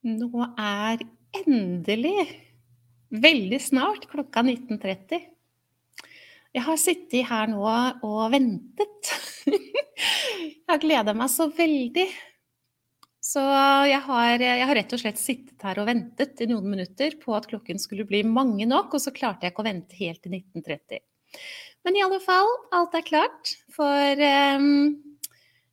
Nå er endelig, veldig snart, klokka 19.30. Jeg har sittet her nå og ventet. Jeg har gleda meg så veldig. Så jeg har, jeg har, rett og slett sittet her og ventet i noen minutter på at klokken skulle bli mange nok, og så klarte jeg ikke å vente helt til 1930. Men i alle fall, alt er klart for um,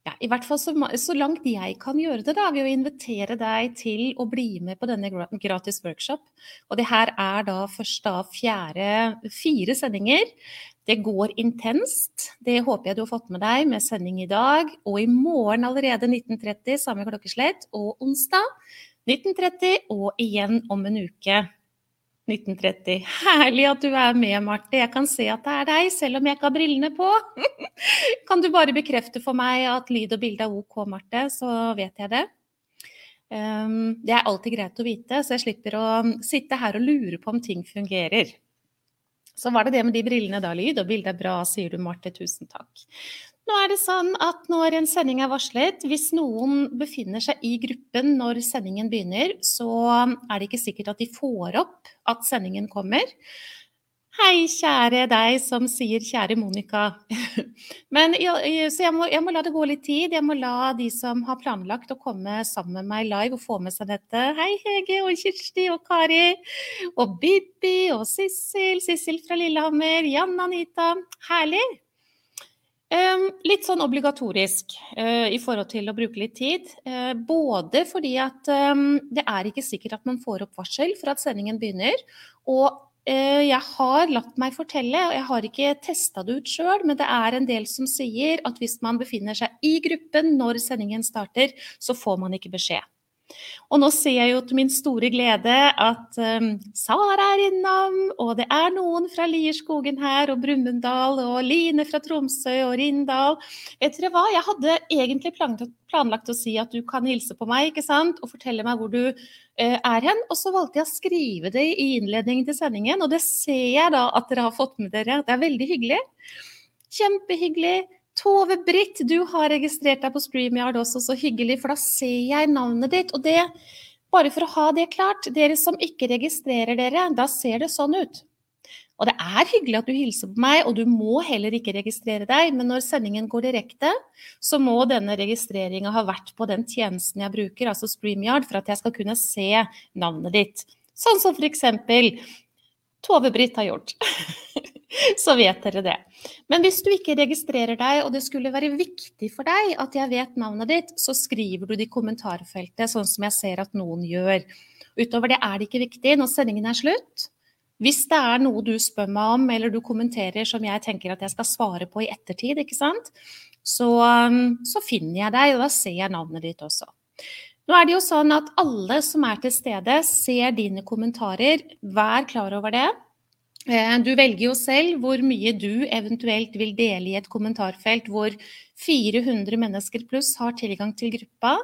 ja, i hvert fall så, så, langt jeg kan gjøre det, da, ved å invitere deg til å bli med på denne gratis workshop. Og det her er da først av fjerde fire sendinger. Det går intenst. Det håper jeg du har fått med deg med sending i dag og i morgen allerede 19.30, samme klokkeslett, og onsdag 19.30 og igjen om en uke. 1930. Herlig at du er med, Marte. Jeg kan se at det er deg, selv om jeg ikke har brillene på. kan du bare bekrefte for meg at lyd og bilde er OK, Marte, så vet jeg det. Um, det er alltid greit å vite, så jeg slipper å sitte her og lure på om ting fungerer. Så var det det med de brillene da, lyd og bilde er bra, sier du, Marte. Tusen takk. Nå er det sånn at når en sending er varslet, hvis noen befinner seg i gruppen når sendingen begynner, så er det ikke sikkert at de får opp at sendingen kommer. Hei, kjære deg som sier 'kjære Monica'. Men, så jeg må, jeg må, la det gå litt tid. Jeg må la de som har planlagt å komme sammen med meg live og få med seg dette. Hei, Hege og Kirsti og Kari. Og Bibi og Sissel. Sissel fra Lillehammer. Jan Anita. Herlig. Litt sånn obligatorisk uh, i forhold til å bruke litt tid. Uh, både fordi at det er ikke sikkert at man får opp varsel for at sendingen begynner. Og uh, jeg har latt meg fortelle, og jeg har ikke testa det ut sjøl, men det er en del som sier at hvis man befinner seg i gruppen når sendingen starter, så får man ikke beskjed. Og nå ser jeg jo til min store glede at um, Sara er innom, og det er noen fra Lierskogen her, og Brumunddal, og Line fra Tromsø og Rindal. Vet dere hva, jeg hadde egentlig planlagt, å si at du kan hilse på meg, ikke sant, og fortelle meg hvor du uh, er hen. Og så valgte jeg å skrive det i innledningen til sendingen, og det ser jeg da at dere har fått med dere. Det er veldig hyggelig. Kjempehyggelig. Tove Britt, du har registrert deg på StreamYard også, så hyggelig, for da ser jeg navnet ditt. Og det, bare for å ha det klart, dere som ikke registrerer dere, da ser det sånn ut. Og det er hyggelig at du hilser på meg, og du må heller ikke registrere deg, men når sendingen går direkte, så må denne registreringa ha vært på den tjenesten jeg bruker, altså StreamYard, for at jeg skal kunne se navnet ditt. Sånn som for eksempel Tove-Britt har gjort. så vet dere det. Men hvis du ikke registrerer deg, og det skulle være viktig for deg at jeg vet navnet ditt, så skriver du det i kommentarfeltet, sånn som jeg ser at noen gjør. Utover det er det ikke viktig når sendingen er slutt. Hvis det er noe du spør meg om, eller du kommenterer som jeg tenker at jeg skal svare på i ettertid, ikke sant? Så, um, så finner jeg deg, og da ser jeg navnet ditt også. Nå er det jo sånn at alle som er til stede, ser dine kommentarer. Vær klar over det. Eh, du velger jo selv hvor mye du eventuelt vil dele i et kommentarfelt hvor 400 mennesker pluss har tilgang til gruppa.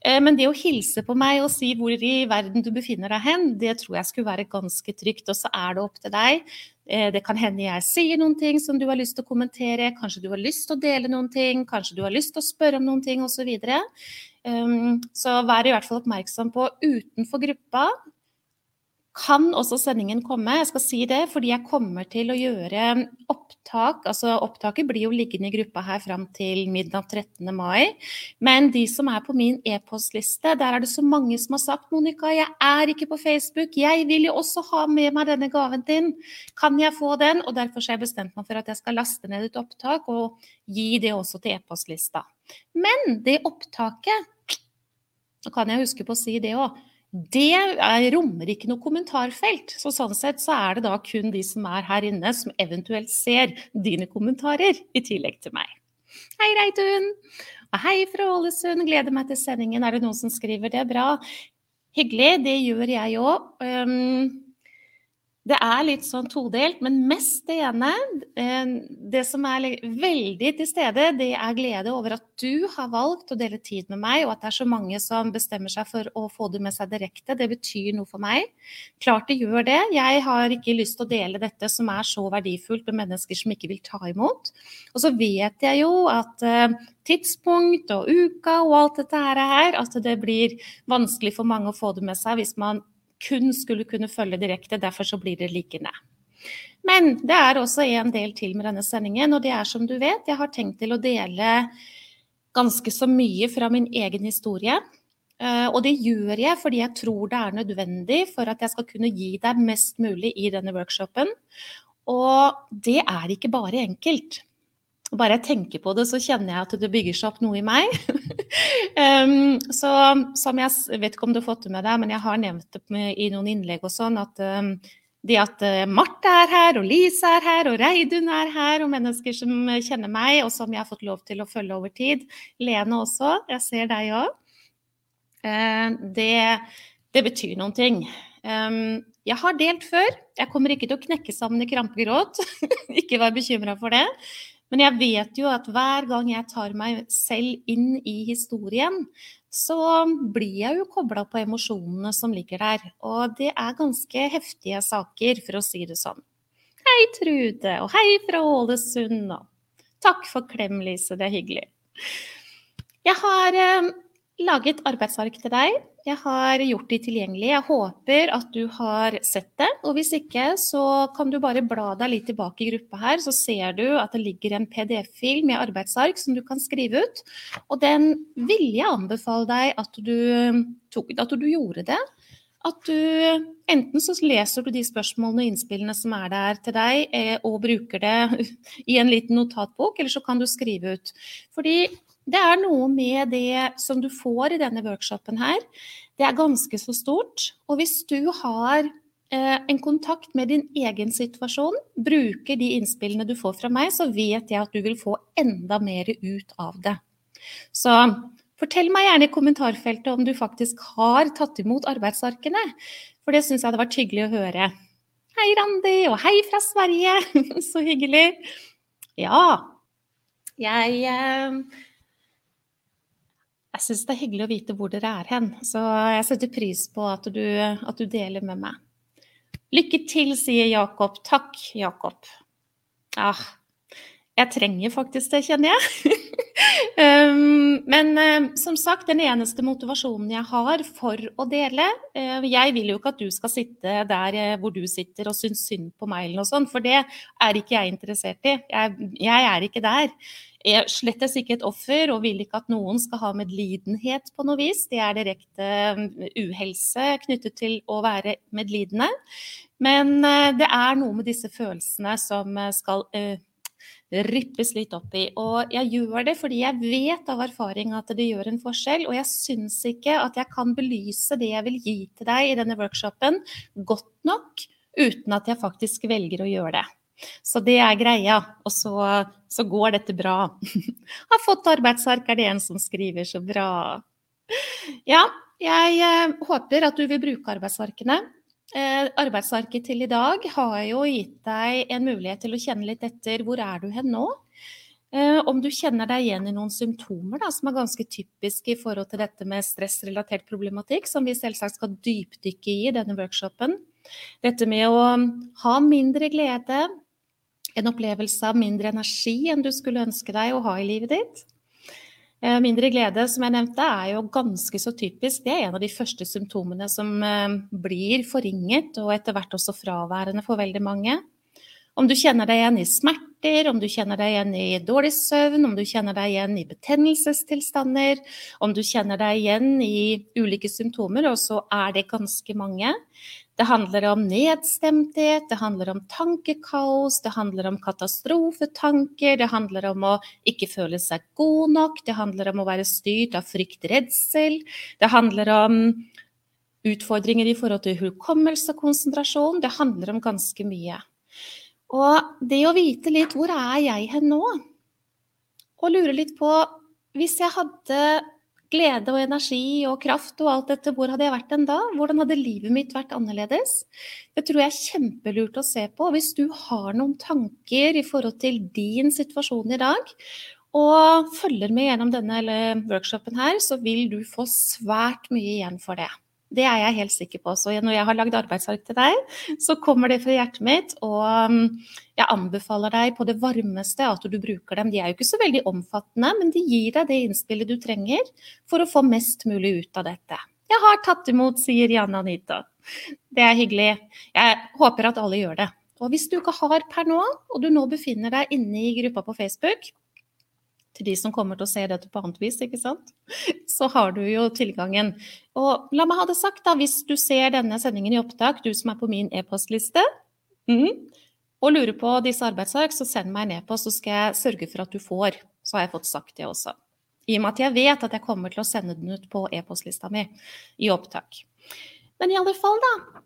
Eh, men det å hilse på meg og si hvor i verden du befinner deg hen, det tror jeg skulle være ganske trygt. Og så er det opp til deg. Eh, det kan hende jeg sier noen ting som du har lyst til å kommentere. Kanskje du har lyst til å dele noen ting, kanskje du har lyst til å spørre om noen ting osv. Så, um, så vær i hvert fall oppmerksom på utenfor gruppa kan også sendingen komme. Jeg skal si det, fordi jeg kommer til å gjøre opptak. altså Opptaket blir jo liggende i gruppa her fram til midnatt 13. mai. Men de som er på min e-postliste, der er det så mange som har sagt Monica, jeg er ikke på Facebook. Jeg vil jo også ha med meg denne gaven din. Kan jeg få den? Og derfor har jeg bestemt meg for at jeg skal laste ned et opptak og gi det også til e-postlista. Men det opptaket Så kan jeg huske på å si det òg det er, rommer ikke noe kommentarfelt. Så sånn sett så er det da kun de som er her inne, som eventuelt ser dine kommentarer, i tillegg til meg. Hei, Reitun! Og hei fra Ålesund, gleder meg til sendingen. Er det noen som skriver det? Bra. Hyggelig, det gjør jeg òg. Det er litt sånn todelt, men mest det ene. Eh, det som er veldig til stede, det er glede over at du har valgt å dele tid med meg, og at det er så mange som bestemmer seg for å få det med seg direkte. Det betyr noe for meg. Klart det gjør det. Jeg har ikke lyst til å dele dette som er så verdifullt med mennesker som ikke vil ta imot. Og så vet jeg jo at eh, tidspunkt og uka og alt dette her, at det blir vanskelig for mange å få det med seg hvis man kun skulle kunne følge direkte. Derfor så blir det liggende. Men det er også en del til med denne sendingen, og det er som du vet, jeg har tenkt til å dele ganske så mye fra min egen historie. Eh, og det gjør jeg fordi jeg tror det er nødvendig for at jeg skal kunne gi deg mest mulig i denne workshopen. Og det er ikke bare enkelt. Bare jeg tenker på det, så kjenner jeg at det bygger seg opp noe i meg. um, så som jeg vet ikke om du har fått det med deg, men jeg har nevnt det i noen innlegg og sånn, at um, det at uh, Marte er her, og Lise er her, og Reidun er her, og mennesker som kjenner meg, og som jeg har fått lov til å følge over tid. Lene også, jeg ser deg òg. Uh, det, det, betyr noen ting. Um, jeg har delt før. Jeg kommer ikke til å knekke sammen i krampegråt. ikke vær bekymra for det. Men jeg vet jo at hver gang jeg tar meg selv inn i historien, så blir jeg jo kobla på emosjonene som ligger der. Og det er ganske heftige saker, for å si det sånn. Hei, Trude, og hei fra Ålesund, og takk for klem, Lise, det er hyggelig. Jeg har eh, laget arbeidsark til deg. Jeg har gjort de tilgjengelig. Jeg håper at du har sett det. Og hvis ikke, så kan du bare bla deg litt tilbake i gruppa her, så ser du at det ligger en PDF-fil med arbeidsark som du kan skrive ut. Og den vil jeg anbefale deg at du, tok, at du gjorde det. At du enten så leser du de spørsmålene og innspillene som er der til deg, eh, og bruker det i en liten notatbok, eller så kan du skrive ut. Fordi det er noe med det som du får i denne workshopen her. Det er ganske så stort. Og hvis du har eh, en kontakt med din egen situasjon, bruker de innspillene du får fra meg, så vet jeg at du vil få enda mer ut av det. Så fortell meg gjerne i kommentarfeltet om du faktisk har tatt imot arbeidsarkene. For det syns jeg hadde vært hyggelig å høre. Hei, Randi, og hei fra Sverige! så hyggelig. Ja, jeg eh, jeg syns det er hyggelig å vite hvor dere er hen, så jeg setter pris på at du, at du deler med meg. Lykke til, sier Jakob. Takk, Jakob. Ah, jeg trenger faktisk det, kjenner jeg. um, men um, som sagt, den eneste motivasjonen jeg har for å dele uh, Jeg vil jo ikke at du skal sitte der uh, hvor du sitter og synes synd på meg, eller noe sånt, for det er ikke jeg interessert i. Jeg, jeg er ikke der er slettes ikke et offer og vil ikke at noen skal ha medlidenhet på noe vis. Det er direkte um, uhelse knyttet til å være medlidende. Men uh, det er noe med disse følelsene som uh, skal rippes litt opp i. Og jeg gjør det fordi jeg vet av erfaring at det gjør en forskjell. Og jeg syns ikke at jeg kan belyse det jeg vil gi til deg i denne workshopen godt nok uten at jeg faktisk velger å gjøre det. Så det er greia. Og så, så går dette bra. Har fått arbeidsark, er det en som skriver. Så bra. Ja, jeg eh, håper at du vil bruke arbeidsarkene. Eh, arbeidsarket til i dag har jo gitt deg en mulighet til å kjenne litt etter hvor er du hen nå. Eh, om du kjenner deg igjen i noen symptomer da, som er ganske typiske i forhold til dette med stressrelatert problematikk, som vi selvsagt skal dypdykke i i denne workshopen. Dette med å ha mindre glede, en opplevelse av mindre energi enn du skulle ønske deg å ha i livet ditt. Eh, mindre glede, som jeg nevnte, er jo ganske så typisk. Det er en av de første symptomene som eh, blir forringet, og etter hvert også fraværende for veldig mange. Om du kjenner deg igjen i smerter, om du kjenner deg igjen i dårlig søvn, om du kjenner deg igjen i betennelsestilstander, om du kjenner deg igjen i ulike symptomer, og så er det ganske mange. Det handler om nedstemthet, det handler om tankekaos, det handler om katastrofetanker, det handler om å ikke føle seg god nok, det handler om å være styrt av frykt, redsel, det handler om utfordringer i forhold til hukommelse og konsentrasjon. Det handler om ganske mye. Og det å vite litt hvor er jeg hen nå, og lure litt på Hvis jeg hadde glede og energi og kraft og alt dette, hvor hadde jeg vært den da? Hvordan hadde livet mitt vært annerledes? Det tror jeg er kjempelurt å se på. Hvis du har noen tanker i forhold til din situasjon i dag, og følger med gjennom denne workshopen her, så vil du få svært mye igjen for det. Det er jeg helt sikker på. Så når jeg har lagd arbeidsark til deg, så kommer det fra hjertet mitt. Og um, jeg anbefaler deg på det varmeste at du bruker dem. De er jo ikke så veldig omfattende, men de gir deg det innspillet du trenger for å få mest mulig ut av dette. Jeg har tatt imot, sier Janne Anita. Det er hyggelig. Jeg håper at alle gjør det. Og hvis du ikke har per nå, og du nå befinner deg inne i gruppa på Facebook, til de som kommer til å se dette på annet vis, ikke sant? så har du jo tilgangen. Og la meg ha det sagt, da, hvis du ser denne sendingen i opptak, du som er på min e-postliste, mm, og lurer på disse arbeidsark, så send meg en e-post, så skal jeg sørge for at du får. Så har jeg fått sagt det også. I og med at jeg vet at jeg kommer til å sende den ut på e-postlista mi i opptak. Men i alle fall, da.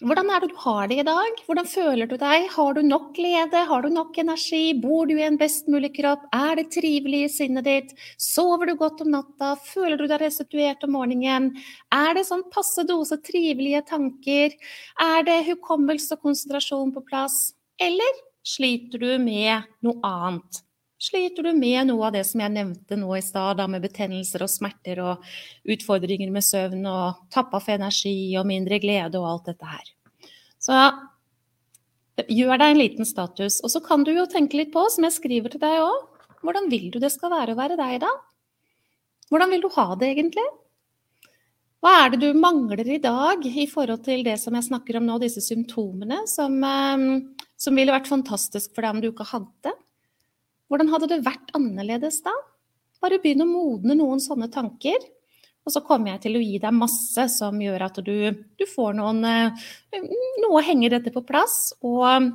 Hvordan er det du har det i dag? Hvordan føler du deg? Har du nok glede? Har du nok energi? Bor du i en best mulig kropp? Er det trivelig i sinnet ditt? Sover du godt om natta? Føler du deg restituert om morgenen? Er det sånn passe dose trivelige tanker? Er det hukommelse og konsentrasjon på plass? Eller sliter du med noe annet? Sliter du med noe av det som jeg nevnte nå i stad, med betennelser og smerter og utfordringer med søvn og tappa energi og mindre glede og alt dette her? Så gjør deg en liten status. Og så kan du jo tenke litt på, som jeg skriver til deg òg, hvordan vil du det skal være å være deg da? Hvordan vil du ha det egentlig? Hva er det du mangler i dag i forhold til det som jeg snakker om nå, disse symptomene, som, eh, som ville vært fantastisk for deg om du ikke hadde? Hvordan hadde det vært annerledes da? Bare begynn å modne noen sånne tanker. Og så kommer jeg til å gi deg masse som gjør at du, du får noen eh, Noe henger dette på plass, og en,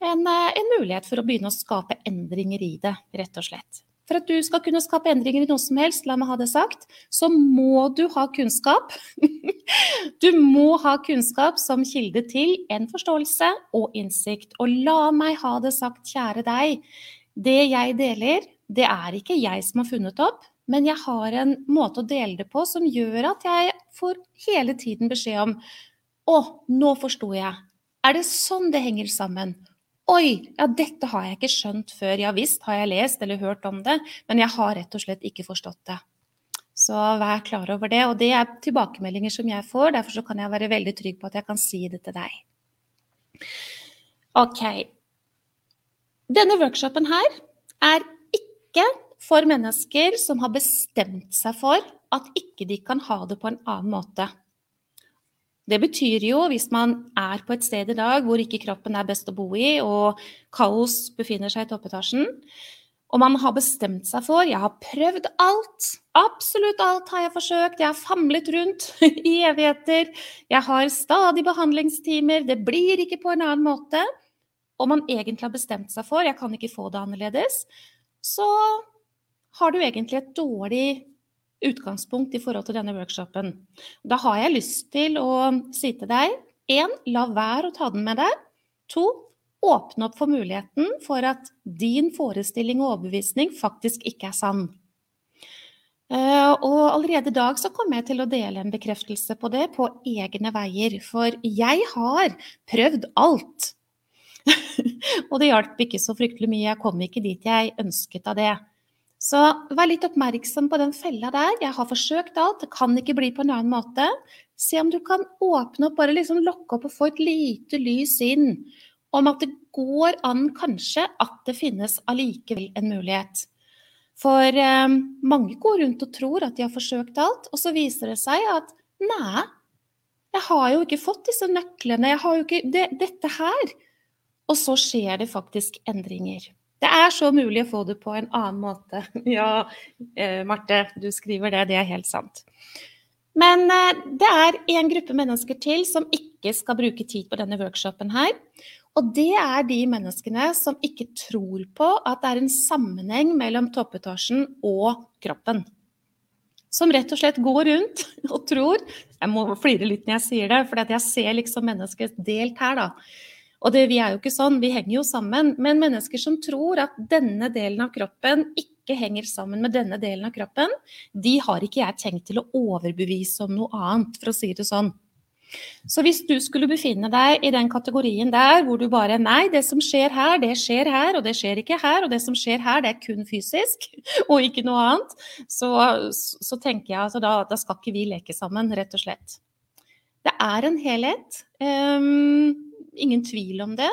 eh, en, mulighet for å begynne å skape endringer i det, rett og slett. For at du skal kunne skape endringer i noe som helst, la meg ha det sagt, så må du ha kunnskap. du må ha kunnskap som kilde til en forståelse og innsikt. Og la meg ha det sagt, kjære deg, det jeg deler, det er ikke jeg som har funnet opp, men jeg har en måte å dele det på som gjør at jeg får hele tiden beskjed om Å, nå forsto jeg. Er det sånn det henger sammen? Oi, ja dette har jeg ikke skjønt før. Ja visst har jeg lest eller hørt om det, men jeg har rett og slett ikke forstått det. Så vær klar over det. Og det er tilbakemeldinger som jeg får, derfor kan jeg være veldig trygg på at jeg kan si det til deg. Ok, denne workshopen her er ikke for mennesker som har bestemt seg for at ikke de kan ha det på en annen måte. Det betyr jo, hvis man er på et sted i dag hvor ikke kroppen er best å bo i, og kaos befinner seg i toppetasjen, og man har bestemt seg for Jeg har prøvd alt. Absolutt alt har jeg forsøkt. Jeg har famlet rundt i evigheter. Jeg har stadig behandlingstimer. Det blir ikke på en annen måte og man egentlig har bestemt seg for jeg kan ikke få det annerledes, så har du egentlig et dårlig utgangspunkt i forhold til denne workshopen. Da har jeg lyst til å si til deg 1. la være å ta den med deg. 2. åpne opp for muligheten for at din forestilling og overbevisning faktisk ikke er sann. Eh, og allerede i dag så kommer jeg til å dele en bekreftelse på det på egne veier. For jeg har prøvd alt og det hjalp ikke så fryktelig mye. Jeg kom ikke dit jeg ønsket av det. Så vær litt oppmerksom på den fella der. Jeg har forsøkt alt, det kan ikke bli på en annen måte. Se om du kan åpne opp, bare liksom lokke opp og få et lite lys inn om at det går an kanskje at det finnes allikevel en mulighet. For eh, mange går rundt og tror at de har forsøkt alt, og så viser det seg at nei, jeg har jo ikke fått disse nøklene, ikke det, Dette her og så skjer det faktisk endringer. Det er så mulig å få det på en annen måte. Ja, eh, Marte, du skriver det. Det er helt sant. Men eh, det er en gruppe mennesker til som ikke skal bruke tid på denne workshopen her. Og det er de menneskene som ikke tror på at det er en sammenheng mellom toppetasjen og kroppen. Som rett og slett går rundt og tror Jeg må flire litt når jeg sier det, for jeg ser liksom mennesket delt her, da. Og det, vi er jo ikke sånn, vi henger jo sammen. Men mennesker som tror at denne delen av kroppen ikke henger sammen med denne delen av kroppen, de har ikke jeg tenkt til å overbevise om noe annet, for å si det sånn. Så hvis du skulle befinne deg i den kategorien der hvor du bare Nei, det som skjer her, det skjer her, og det skjer ikke her. Og det som skjer her, det er kun fysisk, og ikke noe annet. Så, så tenker jeg altså da, da skal ikke vi leke sammen, rett og slett. Det er en helhet. Um, ingen tvil om det.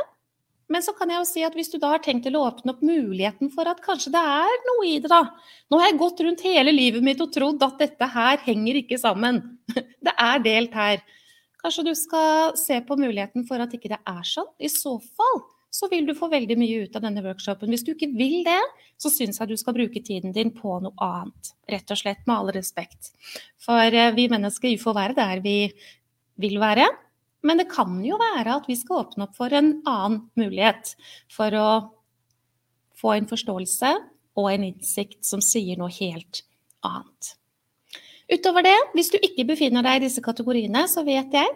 Men så kan jeg jo si at hvis du da har tenkt til å åpne opp muligheten for at kanskje det er noe i det, da. Nå har jeg gått rundt hele livet mitt og trodd at dette her henger ikke sammen. Det er delt her. Kanskje du skal se på muligheten for at ikke det er sånn. I så fall så vil du få veldig mye ut av denne workshopen. Hvis du ikke vil det, så syns jeg du skal bruke tiden din på noe annet. Rett og slett, med all respekt. For eh, vi mennesker vi får være der vi vil være. Men det kan jo være at vi skal åpne opp for en annen mulighet for å få en forståelse og en innsikt som sier noe helt annet. Utover det, hvis du ikke befinner deg i disse kategoriene, så vet jeg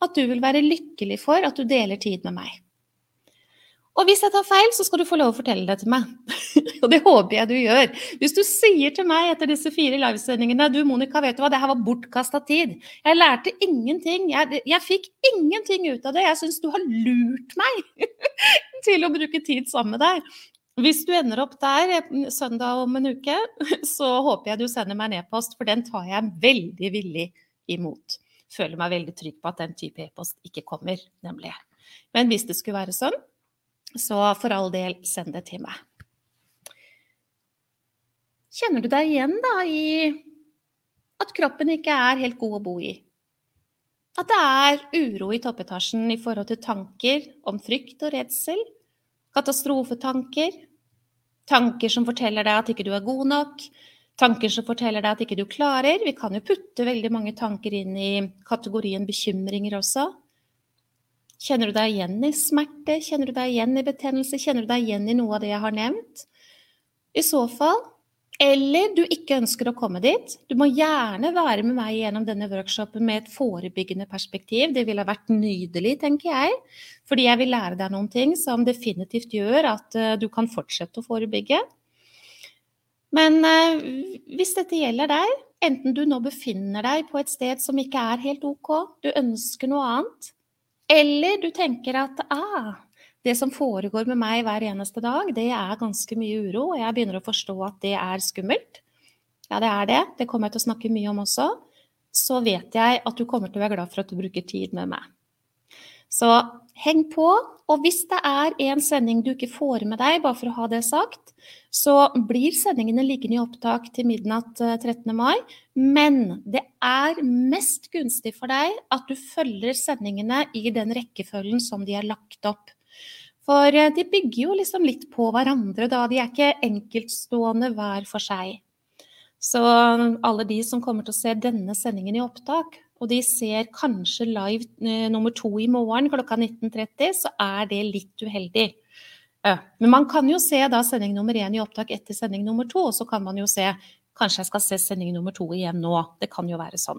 at du vil være lykkelig for at du deler tid med meg. Og hvis jeg tar feil, så skal du få lov å fortelle det til meg. og det håper jeg du gjør. Hvis du sier til meg etter disse fire livesendingene du Monica, vet du hva, det her var bortkasta tid. Jeg lærte ingenting. Jeg, jeg fikk ingenting ut av det. Jeg syns du har lurt meg til å bruke tid sammen med deg. Hvis du ender opp der eh, søndag om en uke, så håper jeg du sender meg en e-post, for den tar jeg veldig villig imot. Føler meg veldig trygg på at den type e-post ikke kommer, nemlig. Men hvis det skulle være sånn, så for all del, send det til meg. Kjenner du deg igjen da i at kroppen ikke er helt god å bo i? At det er uro i toppetasjen i forhold til tanker om frykt og redsel? Katastrofetanker? Tanker som forteller deg at ikke du er god nok? Tanker som forteller deg at ikke du klarer? Vi kan jo putte veldig mange tanker inn i kategorien bekymringer også. Kjenner du deg igjen i smerte? Kjenner du deg igjen i betennelse? Kjenner du deg igjen i noe av det jeg har nevnt? I så fall eller du ikke ønsker å komme dit, du må gjerne være med meg gjennom denne workshopen med et forebyggende perspektiv. Det ville vært nydelig, tenker jeg. Fordi jeg vil lære deg noen ting som definitivt gjør at eh, du kan fortsette å forebygge. Men eh, hvis dette gjelder deg, enten du nå befinner deg på et sted som ikke er helt ok, du ønsker noe annet, eller du tenker at ah, det som foregår med meg hver eneste dag, det er ganske mye uro, og jeg begynner å forstå at det er skummelt. Ja, det er det. Det kommer jeg til å snakke mye om også. Så vet jeg at du kommer til å være glad for at du bruker tid med meg. Så heng på. Og hvis det er en sending du ikke får med deg, bare for å ha det sagt, så blir sendingene liggende i opptak til midnatt 13. Eh, mai. Men det er mest gunstig for deg at du følger sendingene i den rekkefølgen som de er lagt opp. For eh, de bygger jo liksom litt på hverandre, da. De er ikke enkeltstående hver for seg. Så alle de som kommer til å se denne sendingen i opptak, og de ser kanskje live eh, nummer to i morgen klokka 19.30, så er det litt uheldig. Ja. Men man kan jo se da sending nummer én i opptak etter sending nummer to, og så kan man jo se Kanskje jeg skal se sending nummer to igjen nå. Det kan jo være sånn.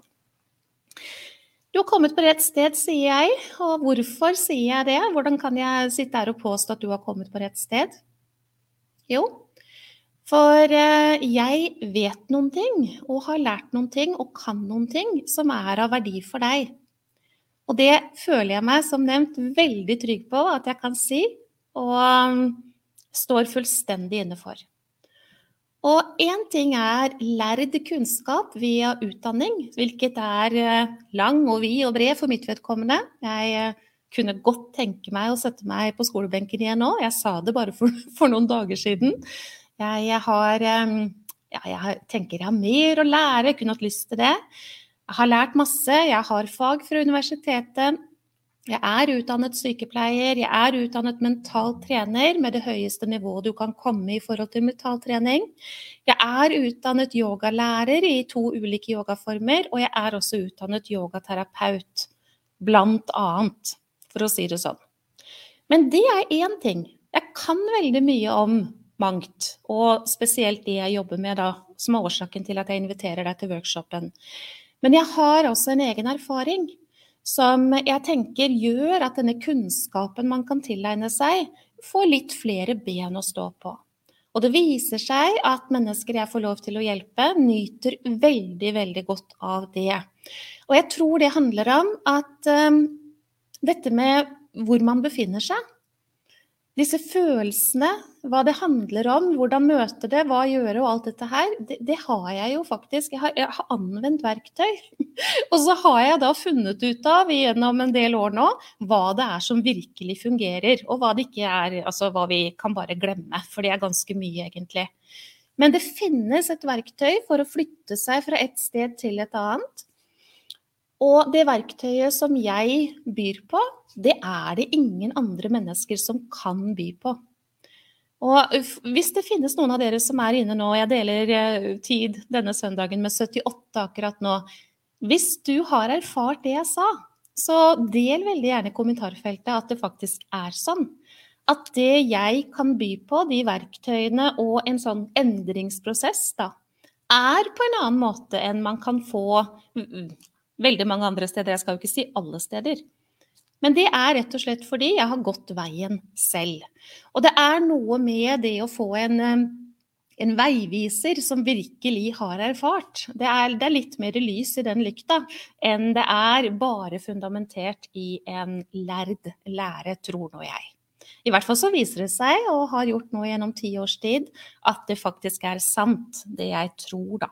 Du har kommet på rett sted, sier jeg. Og hvorfor sier jeg det? Hvordan kan jeg sitte her og påstå at du har kommet på rett sted? Jo, for eh, jeg vet noen ting, og har lært noen ting, og kan noen ting som er av verdi for deg. Og det føler jeg meg, som nevnt, veldig trygg på at jeg kan si, og um, står fullstendig inne for. Og én ting er lærd kunnskap via utdanning, hvilket er eh, lang og vid og bred for mitt vedkommende. Jeg eh, kunne godt tenke meg å sette meg på skolebenken igjen nå. Jeg sa det bare for, for noen dager siden. Jeg, jeg har ja, jeg tenker jeg har mer å lære, kunne hatt lyst til det. Jeg har lært masse, jeg har fag fra universitetet. Jeg er utdannet sykepleier, jeg er utdannet mental trener med det høyeste nivået du kan komme i forhold til mentaltrening. Jeg er utdannet yogalærer i to ulike yogaformer, og jeg er også utdannet yogaterapeut, blant annet, for å si det sånn. Men det er én ting. Jeg kan veldig mye om mangt. Og spesielt de jeg jobber med, da, som er årsaken til at jeg inviterer deg til workshopen. Men jeg har også en egen erfaring som jeg tenker gjør at denne kunnskapen man kan tilegne seg, får litt flere ben å stå på. Og det viser seg at mennesker jeg får lov til å hjelpe, nyter veldig, veldig godt av det. Og jeg tror det handler om at um, dette med hvor man befinner seg, disse følelsene, hva det handler om, hvordan møte det, hva gjøre og alt dette her, det, det har jeg jo faktisk. Jeg har, jeg har, anvendt verktøy. og så har jeg da funnet ut av gjennom en del år nå hva det er som virkelig fungerer, og hva det ikke er, altså hva vi kan bare glemme. For det er ganske mye, egentlig. Men det finnes et verktøy for å flytte seg fra et sted til et annet. Og det verktøyet som jeg byr på, det er det ingen andre mennesker som kan by på. Og hvis det finnes noen av dere som er inne nå, jeg deler eh, tid denne søndagen med 78 akkurat nå. Hvis du har erfart det jeg sa, så del veldig gjerne i kommentarfeltet at det faktisk er sånn. At det jeg kan by på, de verktøyene og en sånn endringsprosess, da, er på en annen måte enn man kan få veldig mange andre steder. Jeg skal jo ikke si alle steder. Men det er rett og slett fordi jeg har gått veien selv. Og det er noe med det å få en, eh, en veiviser som virkelig har erfart. Det er, det er, litt mer lys i den lykta enn det er bare fundamentert i en lærd lære, tror nå jeg. I hvert fall så viser det seg, og har gjort nå gjennom ti års tid, at det faktisk er sant, det jeg tror, da.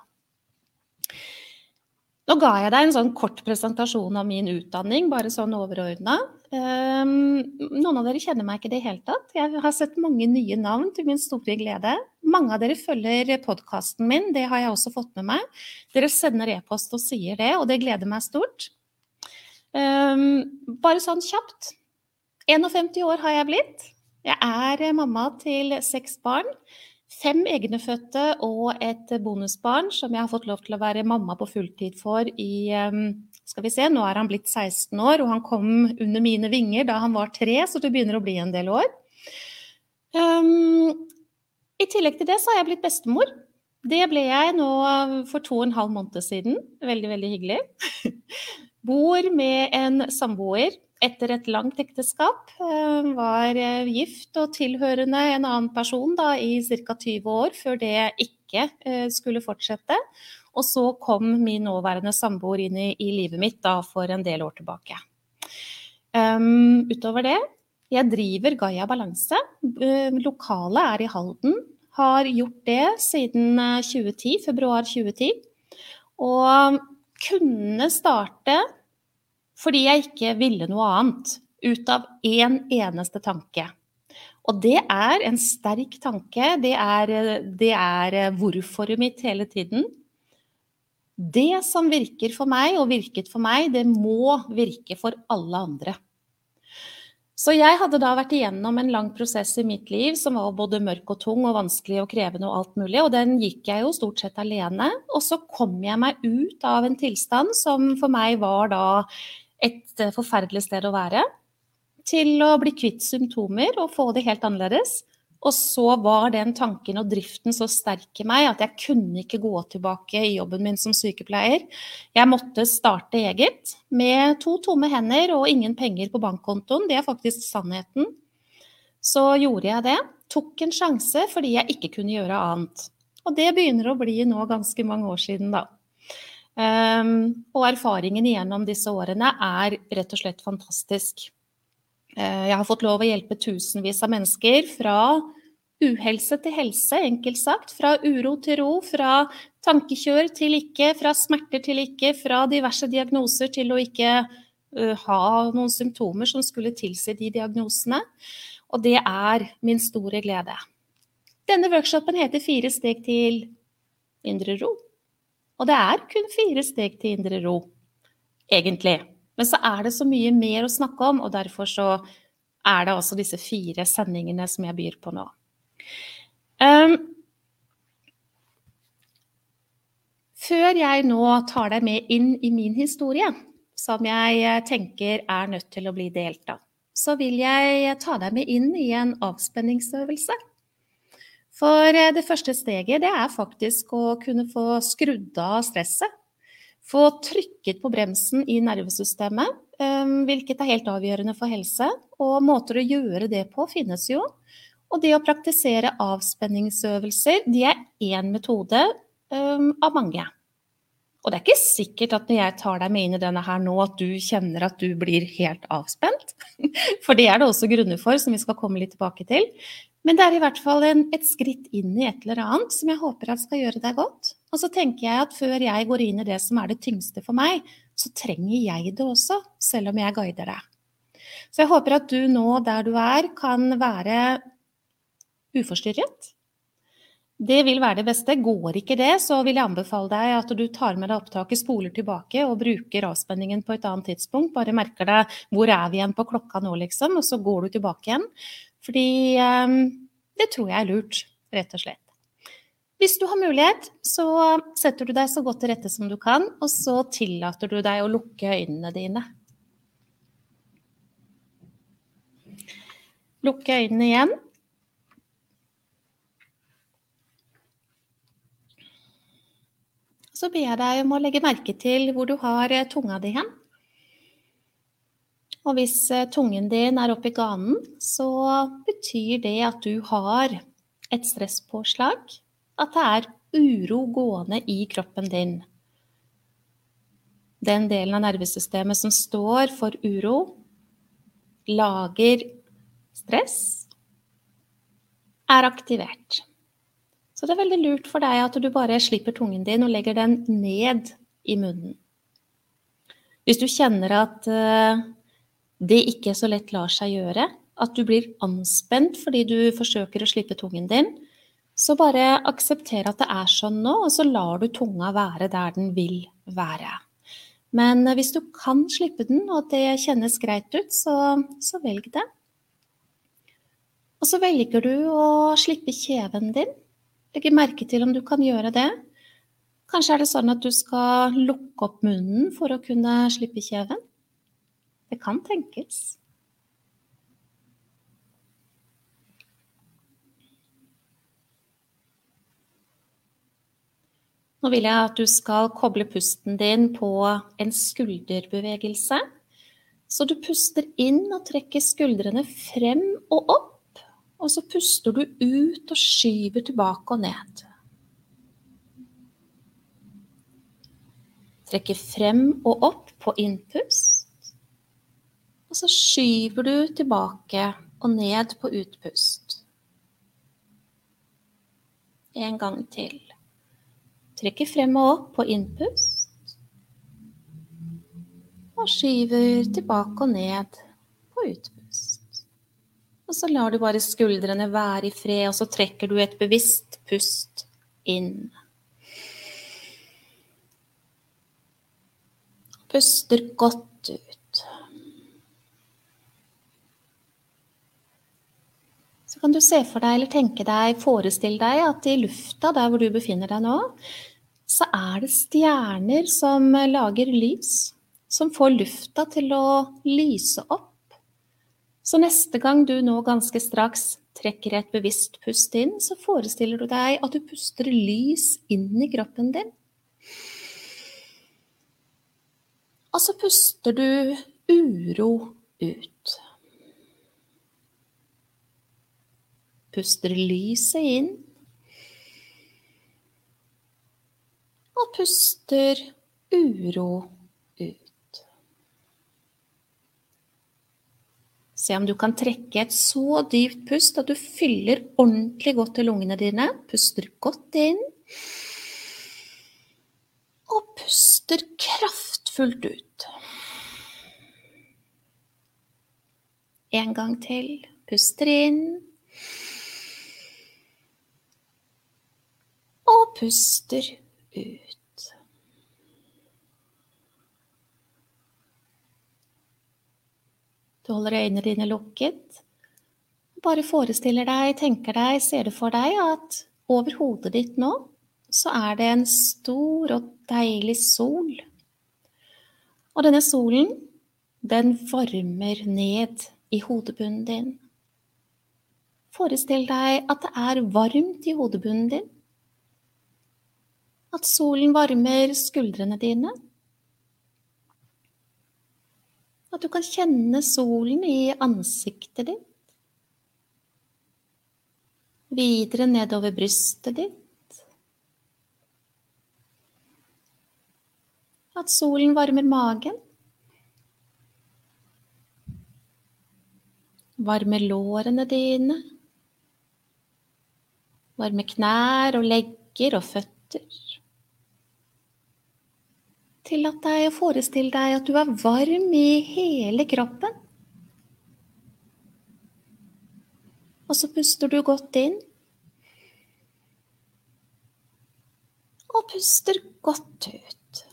Nå ga jeg deg en sånn kort presentasjon av min utdanning, bare sånn overordna. Um, noen av dere kjenner meg ikke i det hele tatt. Jeg har sett mange nye navn til min store glede. Mange av dere følger podkasten min, det har jeg også fått med meg. Dere sender e-post og sier det, og det gleder meg stort. Um, bare sånn kjapt. 51 år har jeg blitt. Jeg er mamma til seks barn. Fem egnefødte og et bonusbarn som jeg har fått lov til å være mamma på fulltid for i Skal vi se, nå er han blitt 16 år, og han kom under mine vinger da han var tre, så det begynner å bli en del år. Um, I tillegg til det så har jeg blitt bestemor. Det ble jeg nå for to og en halv måned siden. Veldig, veldig hyggelig. Bor med en samboer etter et langt ekteskap. Eh, var eh, gift og tilhørende en annen person da, i ca. 20 år før det ikke eh, skulle fortsette. Og så kom min nåværende samboer inn i, i, livet mitt da, for en del år tilbake. Um, utover det, jeg driver Gaia Balanse. Lokalet er i Halden. Har gjort det siden 2010, februar 2010. Og kunne starte fordi jeg ikke ville noe annet ut av én eneste tanke. Og det er en sterk tanke. Det er, det er hvorforet mitt hele tiden. Det som virker for meg, og virket for meg, det må virke for alle andre. Så jeg hadde da vært igjennom en lang prosess i mitt liv som var både mørk og tung og vanskelig og krevende og alt mulig, og den gikk jeg jo stort sett alene. Og så kom jeg meg ut av en tilstand som for meg var da et eh, forferdelig sted å være, til å bli kvitt symptomer og få det helt annerledes. Og så var den tanken og driften så sterk i meg at jeg kunne ikke gå tilbake i jobben min som sykepleier. Jeg måtte starte eget med to tomme hender og ingen penger på bankkontoen. Det er faktisk sannheten. Så gjorde jeg det. Tok en sjanse fordi jeg ikke kunne gjøre annet. Og det begynner å bli nå ganske mange år siden, da. Um, og erfaringen gjennom disse årene er rett og slett fantastisk. Uh, jeg har fått lov å hjelpe tusenvis av mennesker fra uhelse til helse, enkelt sagt. Fra uro til ro, fra tankekjør til ikke, fra smerter til ikke, fra diverse diagnoser til å ikke uh, ha noen symptomer som skulle tilsi de diagnosene. Og det er min store glede. Denne workshopen heter Fire steg til indre ro. Og det er kun fire steg til indre ro, egentlig. Men så er det så mye mer å snakke om, og derfor så er det også disse fire sendingene som jeg byr på nå. Um, før jeg nå tar deg med inn i min historie, som jeg tenker er nødt til å bli delt av, så vil jeg ta deg med inn i en avspenningsøvelse. For eh, det første steget det er faktisk å kunne få skrudd av stresset. Få trykket på bremsen i nervesystemet, eh, hvilket er helt avgjørende for helse. Og måter å gjøre det på finnes jo. Og det å praktisere avspenningsøvelser, de er én metode um, av mange. Og det er ikke sikkert at når jeg tar deg med inn i denne her nå, at du kjenner at du blir helt avspent. For det er det også grunner for, som vi skal komme litt tilbake til. Men det er i hvert fall en, et skritt inn i et eller annet som jeg håper at skal gjøre deg godt. Og så tenker jeg at før jeg går inn i det som er det tyngste for meg, så trenger jeg det også, selv om jeg guider deg. Så jeg håper at du nå der du er, kan være uforstyrret det vil være det beste. Går ikke det, så vil jeg anbefale deg at du tar med deg opptaket, spoler tilbake og bruker avspenningen på et annet tidspunkt. Bare merker deg hvor er vi igjen på klokka nå, liksom, og så går du tilbake igjen. Fordi um, det tror jeg er lurt, rett og slett. Hvis du har mulighet, så setter du deg så godt til rette som du kan, og så tillater du deg å lukke øynene dine. Lukke øynene igjen. så ber jeg deg om å legge merke til hvor du har eh, tunga di hen. Og hvis eh, tungen din er oppi ganen, så betyr det at du har et stresspåslag. At det er uro gående i kroppen din. Den delen av nervesystemet som står for uro, lager stress, er aktivert. Så det er veldig lurt for deg at du bare slipper tungen din og legger den ned i munnen. Hvis du kjenner at eh, det ikke så lett lar seg gjøre, at du blir anspent fordi du forsøker å slippe tungen din, så bare aksepter at det er sånn nå, og så lar du tunga være der den vil være. Men hvis du kan slippe den, og det kjennes greit ut, så, så velg det. Og så velger du å slippe kjeven din. Legge merke til om du kan gjøre det. Kanskje er det sånn at du skal lukke opp munnen for å kunne slippe kjeven? Det kan tenkes. Nå vil jeg at du skal koble pusten din på en skulderbevegelse. Så du puster inn og trekker skuldrene frem og opp. Og så puster du ut og skyver tilbake og ned. Trekker frem og opp på innpust. Så skyver du tilbake og ned på utpust. En gang til. Trekker frem og opp på innpust. Og skyver tilbake og ned på utpust. Og så lar du bare skuldrene være i fred, og så trekker du et bevisst pust inn. Puster godt ut. Kan du se for deg eller tenke deg, forestille deg at i lufta der hvor du befinner deg nå, så er det stjerner som lager lys, som får lufta til å lyse opp så neste gang du nå ganske straks trekker et bevisst pust inn, så forestiller du deg at du puster lys inn i kroppen din. Og så puster du uro ut. Puster lyset inn. Og puster uro ut. Se om du kan trekke et så dypt pust at du fyller ordentlig godt til lungene dine. Puster godt inn. Og puster kraftfullt ut. En gang til. Puster inn. Og puster ut. Du holder øynene dine lukket. Bare forestiller deg, tenker deg, ser du for deg at over hodet ditt nå så er det en stor og deilig sol. Og denne solen, den varmer ned i hodebunnen din. Forestill deg at det er varmt i hodebunnen din. At solen varmer skuldrene dine at du kan kjenne solen i ansiktet ditt. Videre nedover brystet ditt. At solen varmer magen. Varmer lårene dine. Varmer knær og legger og føtter. Tillat deg å forestille deg at du er varm i hele kroppen. Og så puster du godt inn. Og puster godt ut.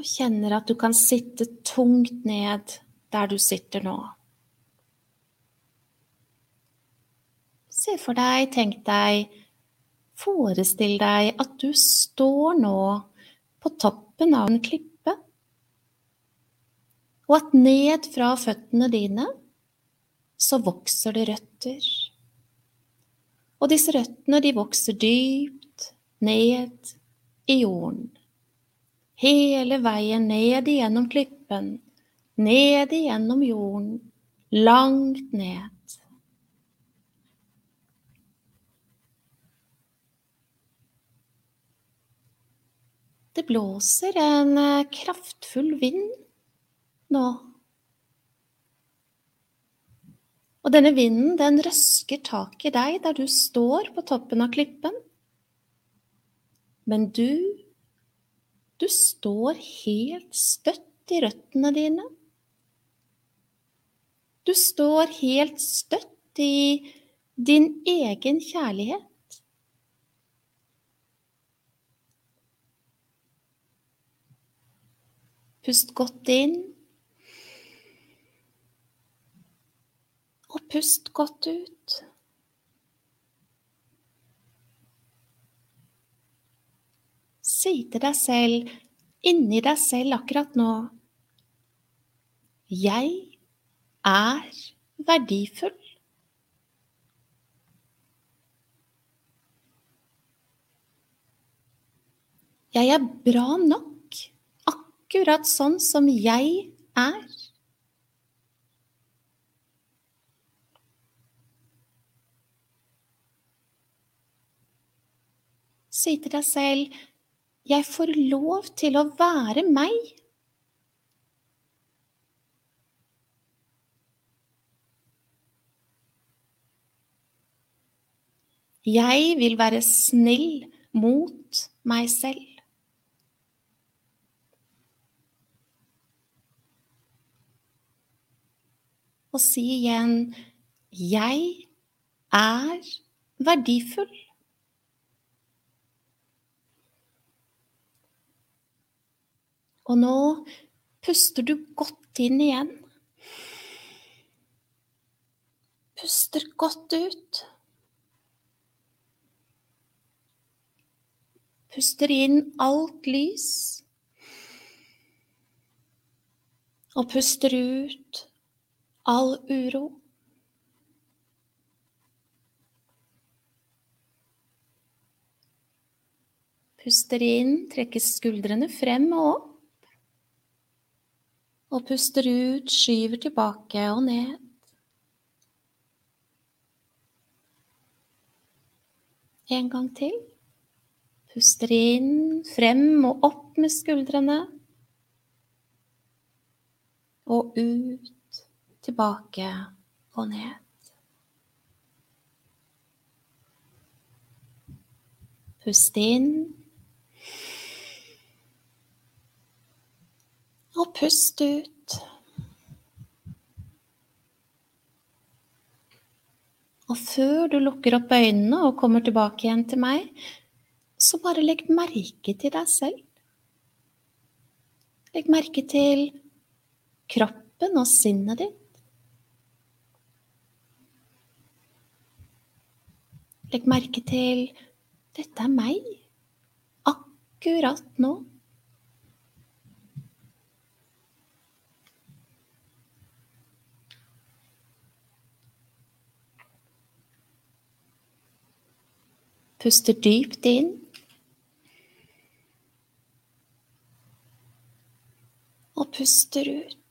Og kjenner at du kan sitte tungt ned der du sitter nå. Se for deg, tenk deg, forestill deg at du står nå på toppen av en klippe, og at ned fra føttene dine så vokser det røtter. Og disse røttene, de vokser dypt ned i jorden. Hele veien ned igjennom klippen, ned igjennom jorden, langt ned. Det blåser en eh, kraftfull vind nå Og denne vinden, den røsker tak i deg der du står på toppen av klippen. Men du, du står helt støtt i røttene dine. Du står helt støtt i din egen kjærlighet. Pust godt inn. og pust godt ut. Si til deg selv, inni deg selv akkurat nå Jeg er verdifull. Jeg er bra nok, akkurat sånn som jeg er. Si til deg selv jeg får lov til å være meg. Jeg vil være snill mot meg selv. Og si igjen jeg er verdifull. Og nå puster du godt inn igjen. Puster godt ut. Puster inn alt lys. Og puster ut all uro. Puster inn, trekker skuldrene frem og opp og puster ut, skyver tilbake og ned. En gang til. Puster inn, frem og opp med skuldrene. Og ut, tilbake og ned. Pust inn. Og pust ut. Og før du lukker opp øynene og kommer tilbake igjen til meg, så bare legg merke til deg selv. Legg merke til kroppen og sinnet ditt. Legg merke til dette er meg, akkurat nå. Puster dypt inn. Og puster ut.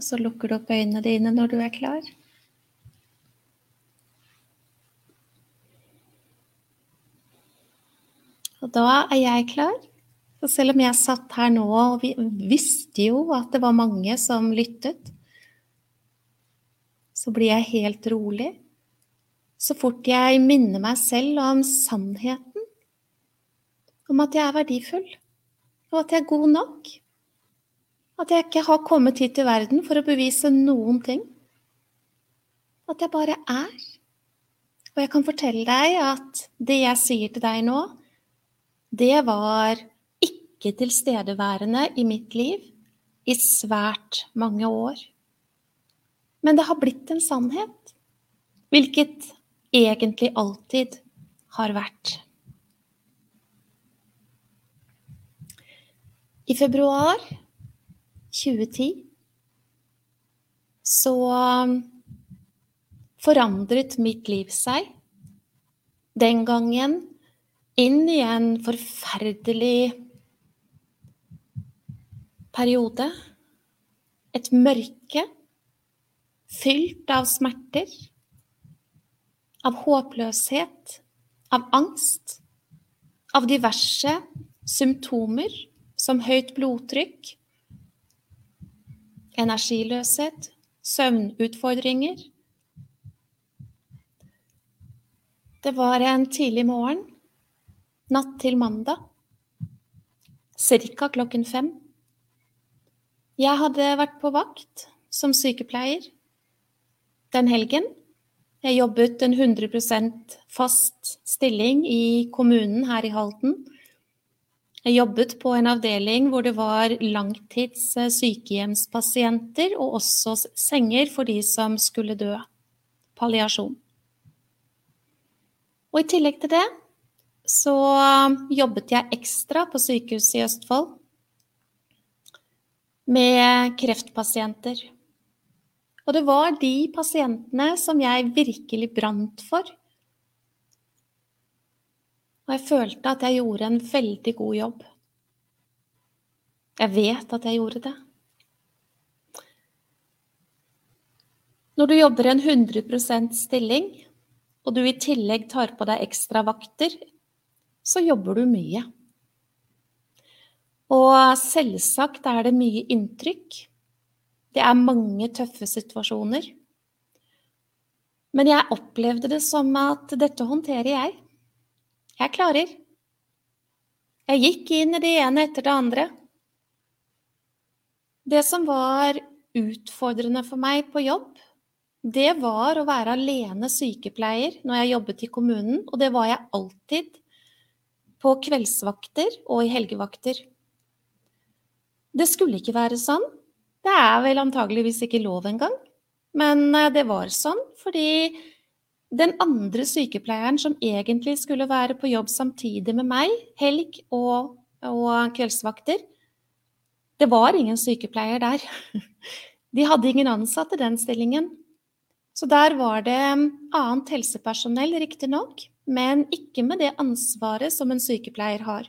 Og så lukker du opp øynene dine når du er klar. Og da er jeg klar. Og selv om jeg satt her nå og vi visste jo at det var mange som lyttet, så blir jeg helt rolig så fort jeg minner meg selv om sannheten, om at jeg er verdifull, og at jeg er god nok, at jeg ikke har kommet hit til verden for å bevise noen ting, at jeg bare er. Og jeg kan fortelle deg at det jeg sier til deg nå, det var ikke tilstedeværende i mitt liv i svært mange år. Men det har blitt en sannhet, hvilket egentlig alltid har vært. I februar 2010 så forandret mitt liv seg. Den gangen inn i en forferdelig periode. Et mørke fylt av smerter av håpløshet, av angst, av diverse symptomer som høyt blodtrykk, energiløshet, søvnutfordringer. Det var en tidlig morgen, natt til mandag, ca. klokken fem. Jeg hadde vært på vakt som sykepleier den helgen jeg jobbet en 100% fast stilling i kommunen her i Halden. Jeg jobbet på en avdeling hvor det var langtids eh, sykehjemspasienter og også senger for de som skulle dø. Palliasjon. Og i tillegg til det så jobbet jeg ekstra på sykehuset i Østfold med kreftpasienter. Og det var de pasientene som jeg virkelig brant for. Og jeg følte at jeg gjorde en veldig god jobb. Jeg vet at jeg gjorde det. Når du jobber i en 100% stilling, og du i tillegg tar på deg ekstra vakter, så jobber du mye. Og selvsagt er det mye inntrykk. Det er mange tøffe situasjoner. Men jeg opplevde det som at dette håndterer jeg. Jeg klarer. Jeg gikk inn i det ene etter det andre. Det som var utfordrende for meg på jobb, det var å være alene sykepleier når jeg jobbet i kommunen, og det var jeg alltid på kveldsvakter og i helgevakter. Det skulle ikke være sånn. Det er vel antageligvis ikke lov engang. Men eh, det var sånn fordi den andre sykepleieren som egentlig skulle være på jobb samtidig med meg, helg og, og kveldsvakter, det var ingen sykepleier der. De hadde ingen ansatte i den stillingen. Så der var det annet helsepersonell, riktignok, men ikke med det ansvaret som en sykepleier har.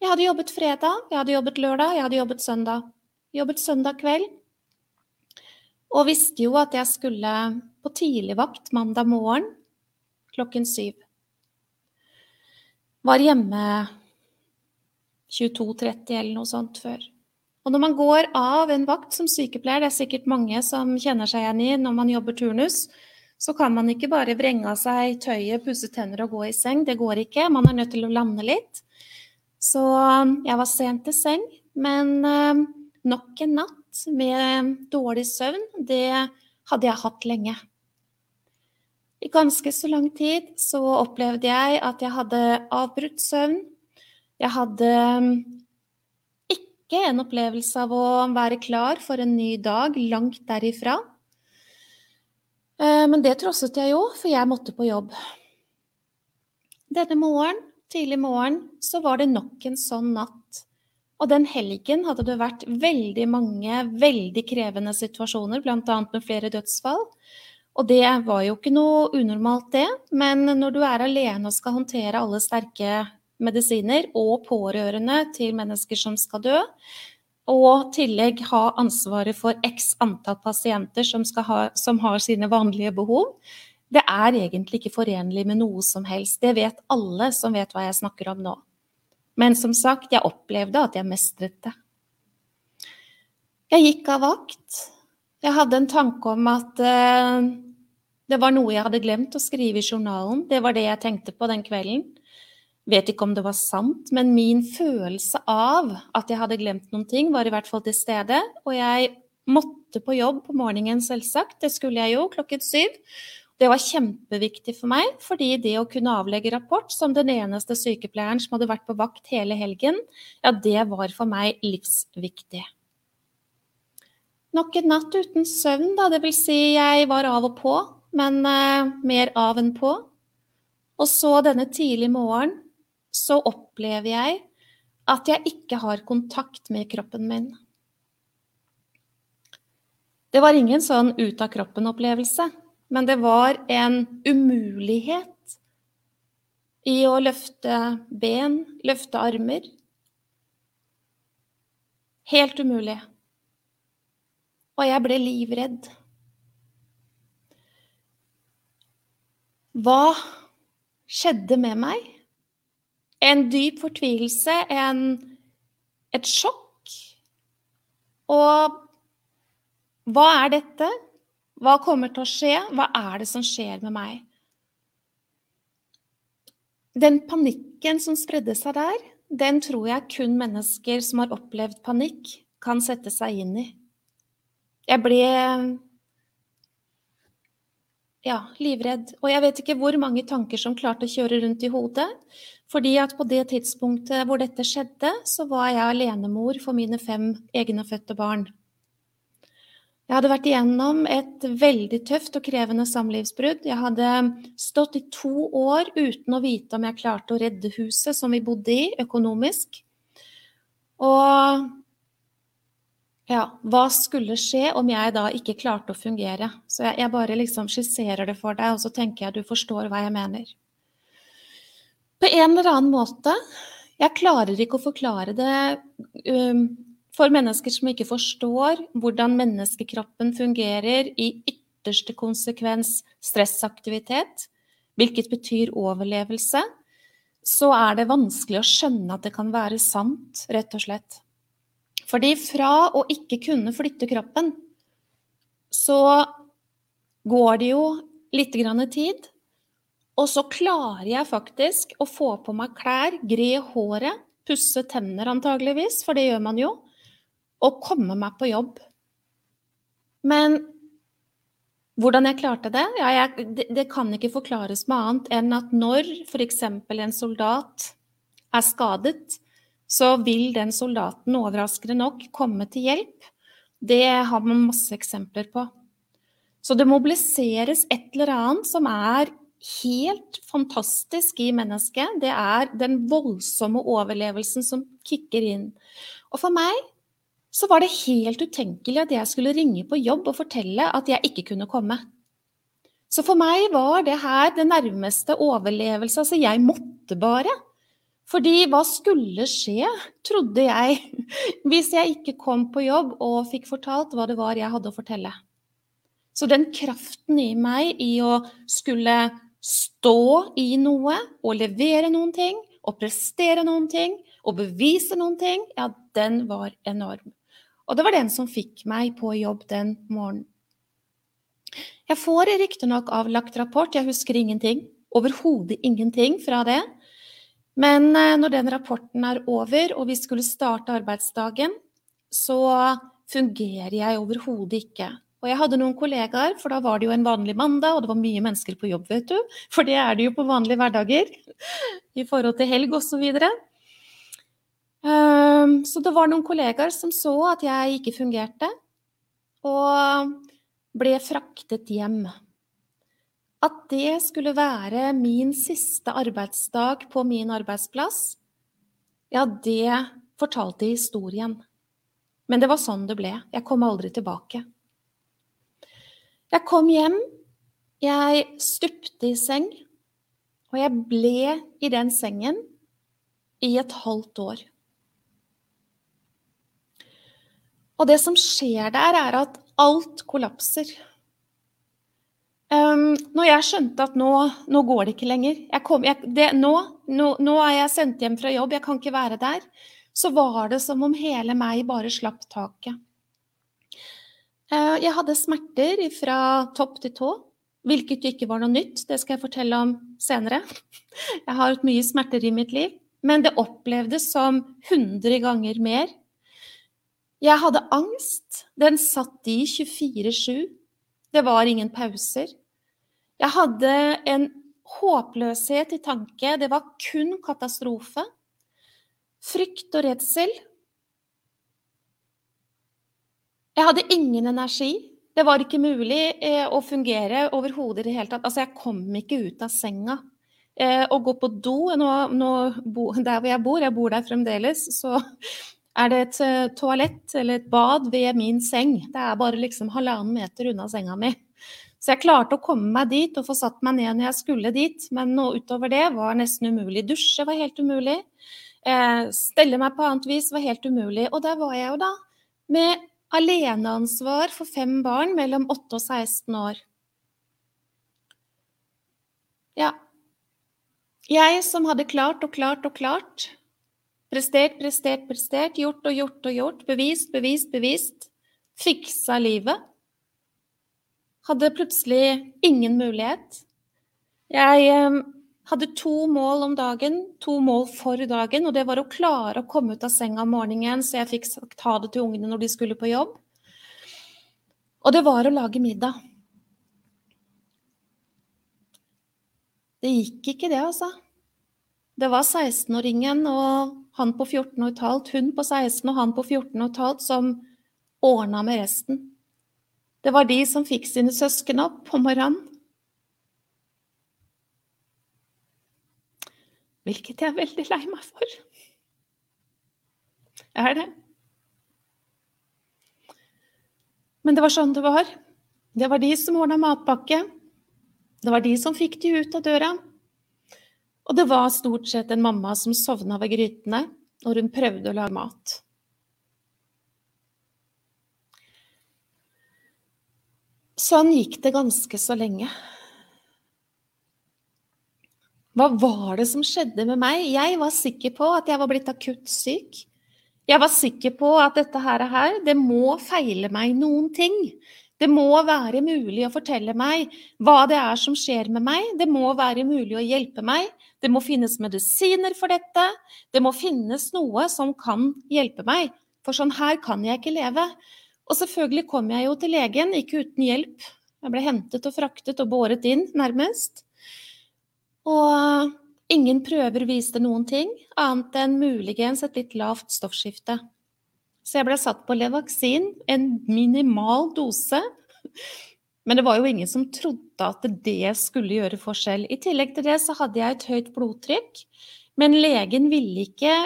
Jeg hadde jobbet fredag, jeg hadde jobbet lørdag, jeg hadde jobbet søndag. Jobbet søndag kveld. Og visste jo at jeg skulle på tidligvakt mandag morgen klokken syv. Var hjemme 22.30 eller noe sånt før. Og når man går av en vakt som sykepleier, det er sikkert mange som kjenner seg igjen i når man jobber turnus, så kan man ikke bare vrenge av seg tøyet, pusse tenner og gå i seng. Det går ikke. Man er nødt til å lande litt. Så jeg var sent til seng, men eh, Nok en natt med dårlig søvn, det hadde jeg hatt lenge. I ganske så lang tid så opplevde jeg at jeg hadde avbrutt søvn. Jeg hadde mm, ikke en opplevelse av å være klar for en ny dag langt derifra. Eh, men det trosset jeg jo, for jeg måtte på jobb. Denne morgen, tidlig morgen, så var det nok en sånn natt og den helgen hadde det vært veldig mange veldig krevende situasjoner, bl.a. med flere dødsfall. Og det var jo ikke noe unormalt, det. Men når du er alene og skal håndtere alle sterke medisiner og pårørende til mennesker som skal dø, og tillegg ha ansvaret for x antall pasienter som, ha, som har sine vanlige behov, det er egentlig ikke forenlig med noe som helst. Det vet alle som vet hva jeg snakker om nå. Men som sagt, jeg opplevde at jeg mestret det. Jeg gikk av vakt. Jeg hadde en tanke om at uh, det var noe jeg hadde glemt å skrive i journalen. Det var det jeg tenkte på den kvelden. Vet ikke om det var sant, men min følelse av at jeg hadde glemt noen ting, var i hvert fall til stede. Og jeg måtte på jobb på morgenen, selvsagt. Det skulle jeg jo klokken syv. Det var kjempeviktig for meg, fordi det å kunne avlegge rapport som den eneste sykepleieren som hadde vært på vakt hele helgen, ja, det var for meg livsviktig. Nok en natt uten søvn, da. Det vil si, jeg var av og på, men uh, mer av enn på. Og så denne tidlige morgenen så opplever jeg at jeg ikke har kontakt med kroppen min. Det var ingen sånn ut av kroppen-opplevelse. Men det var en umulighet i å løfte ben, løfte armer. Helt umulig. Og jeg ble livredd. Hva skjedde med meg? En dyp fortvilelse, en, et sjokk. Og hva er dette? Hva kommer til å skje? Hva er det som skjer med meg? Den panikken som spredde seg der, den tror jeg kun mennesker som har opplevd panikk, kan sette seg inn i. Jeg ble ja, livredd. Og jeg vet ikke hvor mange tanker som klarte å kjøre rundt i hodet. Fordi at på det tidspunktet hvor dette skjedde, så var jeg alenemor for mine fem egenfødte barn. Jeg hadde vært igjennom et veldig tøft og krevende samlivsbrudd. Jeg hadde stått i to år uten å vite om jeg klarte å redde huset som vi bodde i, økonomisk. Og ja, hva skulle skje om jeg da ikke klarte å fungere? Så jeg, jeg bare liksom skisserer det for deg, og så tenker jeg du forstår hva jeg mener. På en eller annen måte Jeg klarer ikke å forklare det um, for mennesker som ikke forstår hvordan menneskekroppen fungerer i ytterste konsekvens stressaktivitet, hvilket betyr overlevelse, så er det vanskelig å skjønne at det kan være sant, rett og slett. Fordi fra å ikke kunne flytte kroppen, så går det jo litt tid. Og så klarer jeg faktisk å få på meg klær, gre håret, pusse tenner antageligvis, for det gjør man jo å komme meg på jobb. Men hvordan jeg klarte det? Ja, jeg, det, det, kan ikke forklares med annet enn at når f.eks. en soldat er skadet, så vil den soldaten overraskende nok komme til hjelp. Det har man masse eksempler på. Så det mobiliseres et eller annet som er helt fantastisk i mennesket. Det er den voldsomme overlevelsen som kicker inn. Og for meg så var det helt utenkelig at jeg skulle ringe på jobb og fortelle at jeg ikke kunne komme. Så for meg var det her det nærmeste overlevelse. Altså, jeg måtte bare. Fordi hva skulle skje, trodde jeg, hvis jeg ikke kom på jobb og fikk fortalt hva det var jeg hadde å fortelle. Så den kraften i meg i å skulle stå i noe og levere noen ting og prestere noen ting og bevise noen ting, ja, den var enorm. Og det var den som fikk meg på jobb den morgenen. Jeg får riktignok avlagt rapport, jeg husker ingenting. Overhodet ingenting fra det. Men eh, når den rapporten er over, og vi skulle starte arbeidsdagen, så fungerer jeg overhodet ikke. Og jeg hadde noen kollegaer, for da var det jo en vanlig mandag, og det var mye mennesker på jobb, vet du. For det er det jo på vanlige hverdager i forhold til helg osv. Ehm, så det var noen kollegaer som så at jeg ikke fungerte, og ble fraktet hjem. At det skulle være min siste arbeidsdag på min arbeidsplass, ja, det fortalte historien. Men det var sånn det ble. Jeg kom aldri tilbake. Jeg kom hjem, jeg stupte i seng, og jeg ble i den sengen i et halvt år. Og det som skjer der, er at alt kollapser. Um, når jeg skjønte at nå, nå, går det ikke lenger kom, jeg, det, nå, nå, nå, er jeg sendt hjem fra jobb, jeg kan ikke være der. Så var det som om hele meg bare slapp taket. Uh, jeg hadde smerter fra topp til tå, hvilket ikke var noe nytt. Det skal jeg fortelle om senere. Jeg har hatt mye smerter i mitt liv, men det opplevdes som 100 ganger mer. Jeg hadde angst. Den satt i 24-7. Det var ingen pauser. Jeg hadde en håpløshet i tanke. Det var kun katastrofe. Frykt og redsel. Jeg hadde ingen energi. Det var ikke mulig eh, å fungere overhodet i det hele tatt. Altså, jeg kom ikke ut av senga. Eh, å gå på do nå, nå, Der hvor jeg bor, jeg bor der fremdeles, så er det et eh, toalett eller et bad ved min seng. Det er bare liksom halvannen meter unna senga mi. Så jeg klarte å komme meg dit og få satt meg ned når jeg skulle dit, men nå utover det var nesten umulig. Dusje var helt umulig. Eh, stelle meg på annet vis var helt umulig. Og der var jeg jo da, med aleneansvar for fem barn mellom 8 og 16 år. Ja. Jeg som hadde klart og klart og klart, prestert, prestert, prestert, gjort og gjort og gjort, bevist, bevist, bevist, fiksa livet hadde plutselig ingen mulighet. Jeg eh, hadde to mål om dagen, to mål for dagen, og det var å klare å komme ut av senga om morgenen så jeg fikk sagt ha det til ungene når de skulle på jobb. Og det var å lage middag. Det gikk ikke, det, altså. Det var 16-åringen og han på 14 15, hun på 16 og han på 14 15 som ordna med resten. Det var de som fikk sine søsken opp om morgenen. Hvilket jeg er veldig lei meg for. Jeg er det. Men det var sånn det var. Det var de som ordna matpakke. Det var de som fikk de ut av døra. Og det var stort sett en mamma som sovna ved grytene når hun prøvde å lage mat. Sånn gikk det ganske så lenge. Hva var det som skjedde med meg? Jeg var sikker på at jeg var blitt akutt syk. Jeg var sikker på at dette her, det må feile meg noen ting. Det må være mulig å fortelle meg hva det er som skjer med meg. Det må være mulig å hjelpe meg. Det må finnes medisiner for dette. Det må finnes noe som kan hjelpe meg. For sånn her kan jeg ikke leve. Og selvfølgelig kom jeg jo til legen, ikke uten hjelp. Jeg ble hentet og fraktet og båret inn, nærmest. Og ingen prøver viste noen ting, annet enn muligens et litt lavt stoffskifte. Så jeg ble satt på Levaksin, en minimal dose. Men det var jo ingen som trodde at det skulle gjøre forskjell. I tillegg til det så hadde jeg et høyt blodtrykk, men legen ville ikke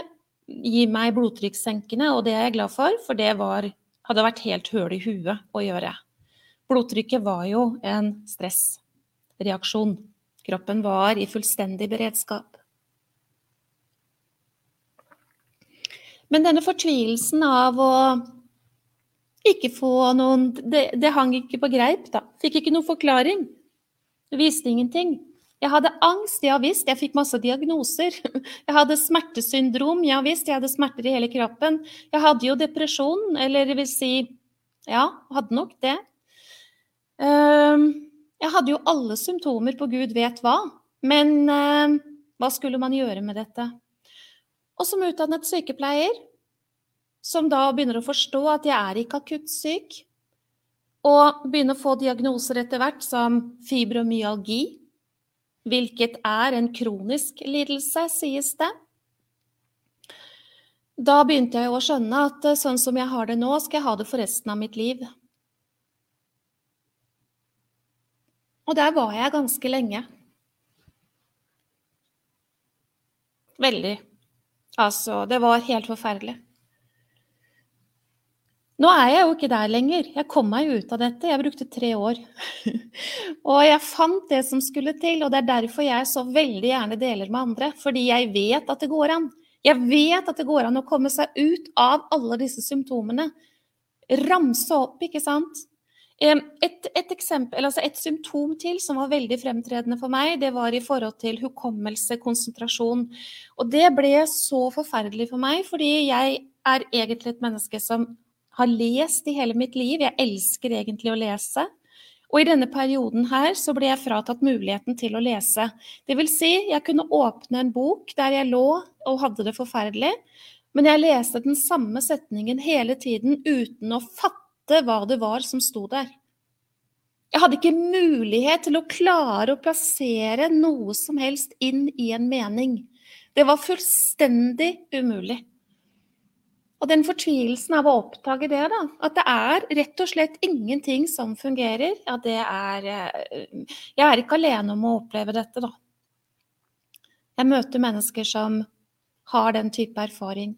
gi meg blodtrykkssenkende, og det er jeg glad for, for det var hadde vært helt høl i huet å gjøre. Blodtrykket var jo en stressreaksjon. Kroppen var i fullstendig beredskap. Men denne fortvilelsen av å ikke få noen Det, det hang ikke på greip, da. Fikk ikke noen forklaring. Det viste ingenting. Jeg hadde angst, ja visst, jeg fikk masse diagnoser. Jeg hadde smertesyndrom, ja visst, jeg hadde smerter i hele kroppen. Jeg hadde jo depresjon, eller det vil si Ja, hadde nok det. Ehm, jeg hadde jo alle symptomer på gud vet hva. Men ehm, hva skulle man gjøre med dette? Og som utdannet sykepleier, som da begynner å forstå at jeg er ikke akutt syk, og begynner å få diagnoser etter hvert som fibromyalgi, hvilket er en kronisk lidelse, sies det. Da begynte jeg å skjønne at eh, sånn som jeg har det nå, skal jeg ha det for resten av mitt liv. Og der var jeg ganske lenge. Veldig. Altså, det var helt forferdelig. Nå er jeg jo ikke der lenger. Jeg kom meg ut av dette. Jeg brukte tre år. og jeg fant det som skulle til, og det er derfor jeg så veldig gjerne deler med andre. Fordi jeg vet at det går an. Jeg vet at det går an å komme seg ut av alle disse symptomene ramse opp, ikke sant. Et, et, eksempel, altså et symptom til som var veldig fremtredende for meg, det var i forhold til hukommelse, konsentrasjon. Og det ble så forferdelig for meg, fordi jeg er egentlig et menneske som har lest i hele mitt liv. Jeg elsker egentlig å lese. Og i denne perioden her så ble jeg fratatt muligheten til å lese. Det vil si, jeg kunne åpne en bok der jeg lå og hadde det forferdelig, men jeg leste den samme setningen hele tiden uten å fatte hva det var som sto der. Jeg hadde ikke mulighet til å klare å plassere noe som helst inn i en mening. Det var fullstendig umulig. Og den fortvilelsen av å oppdage det, da, at det er rett og slett ingenting som fungerer, ja, det er eh, Jeg er ikke alene om å oppleve dette, da. Jeg møter mennesker som har den type erfaring.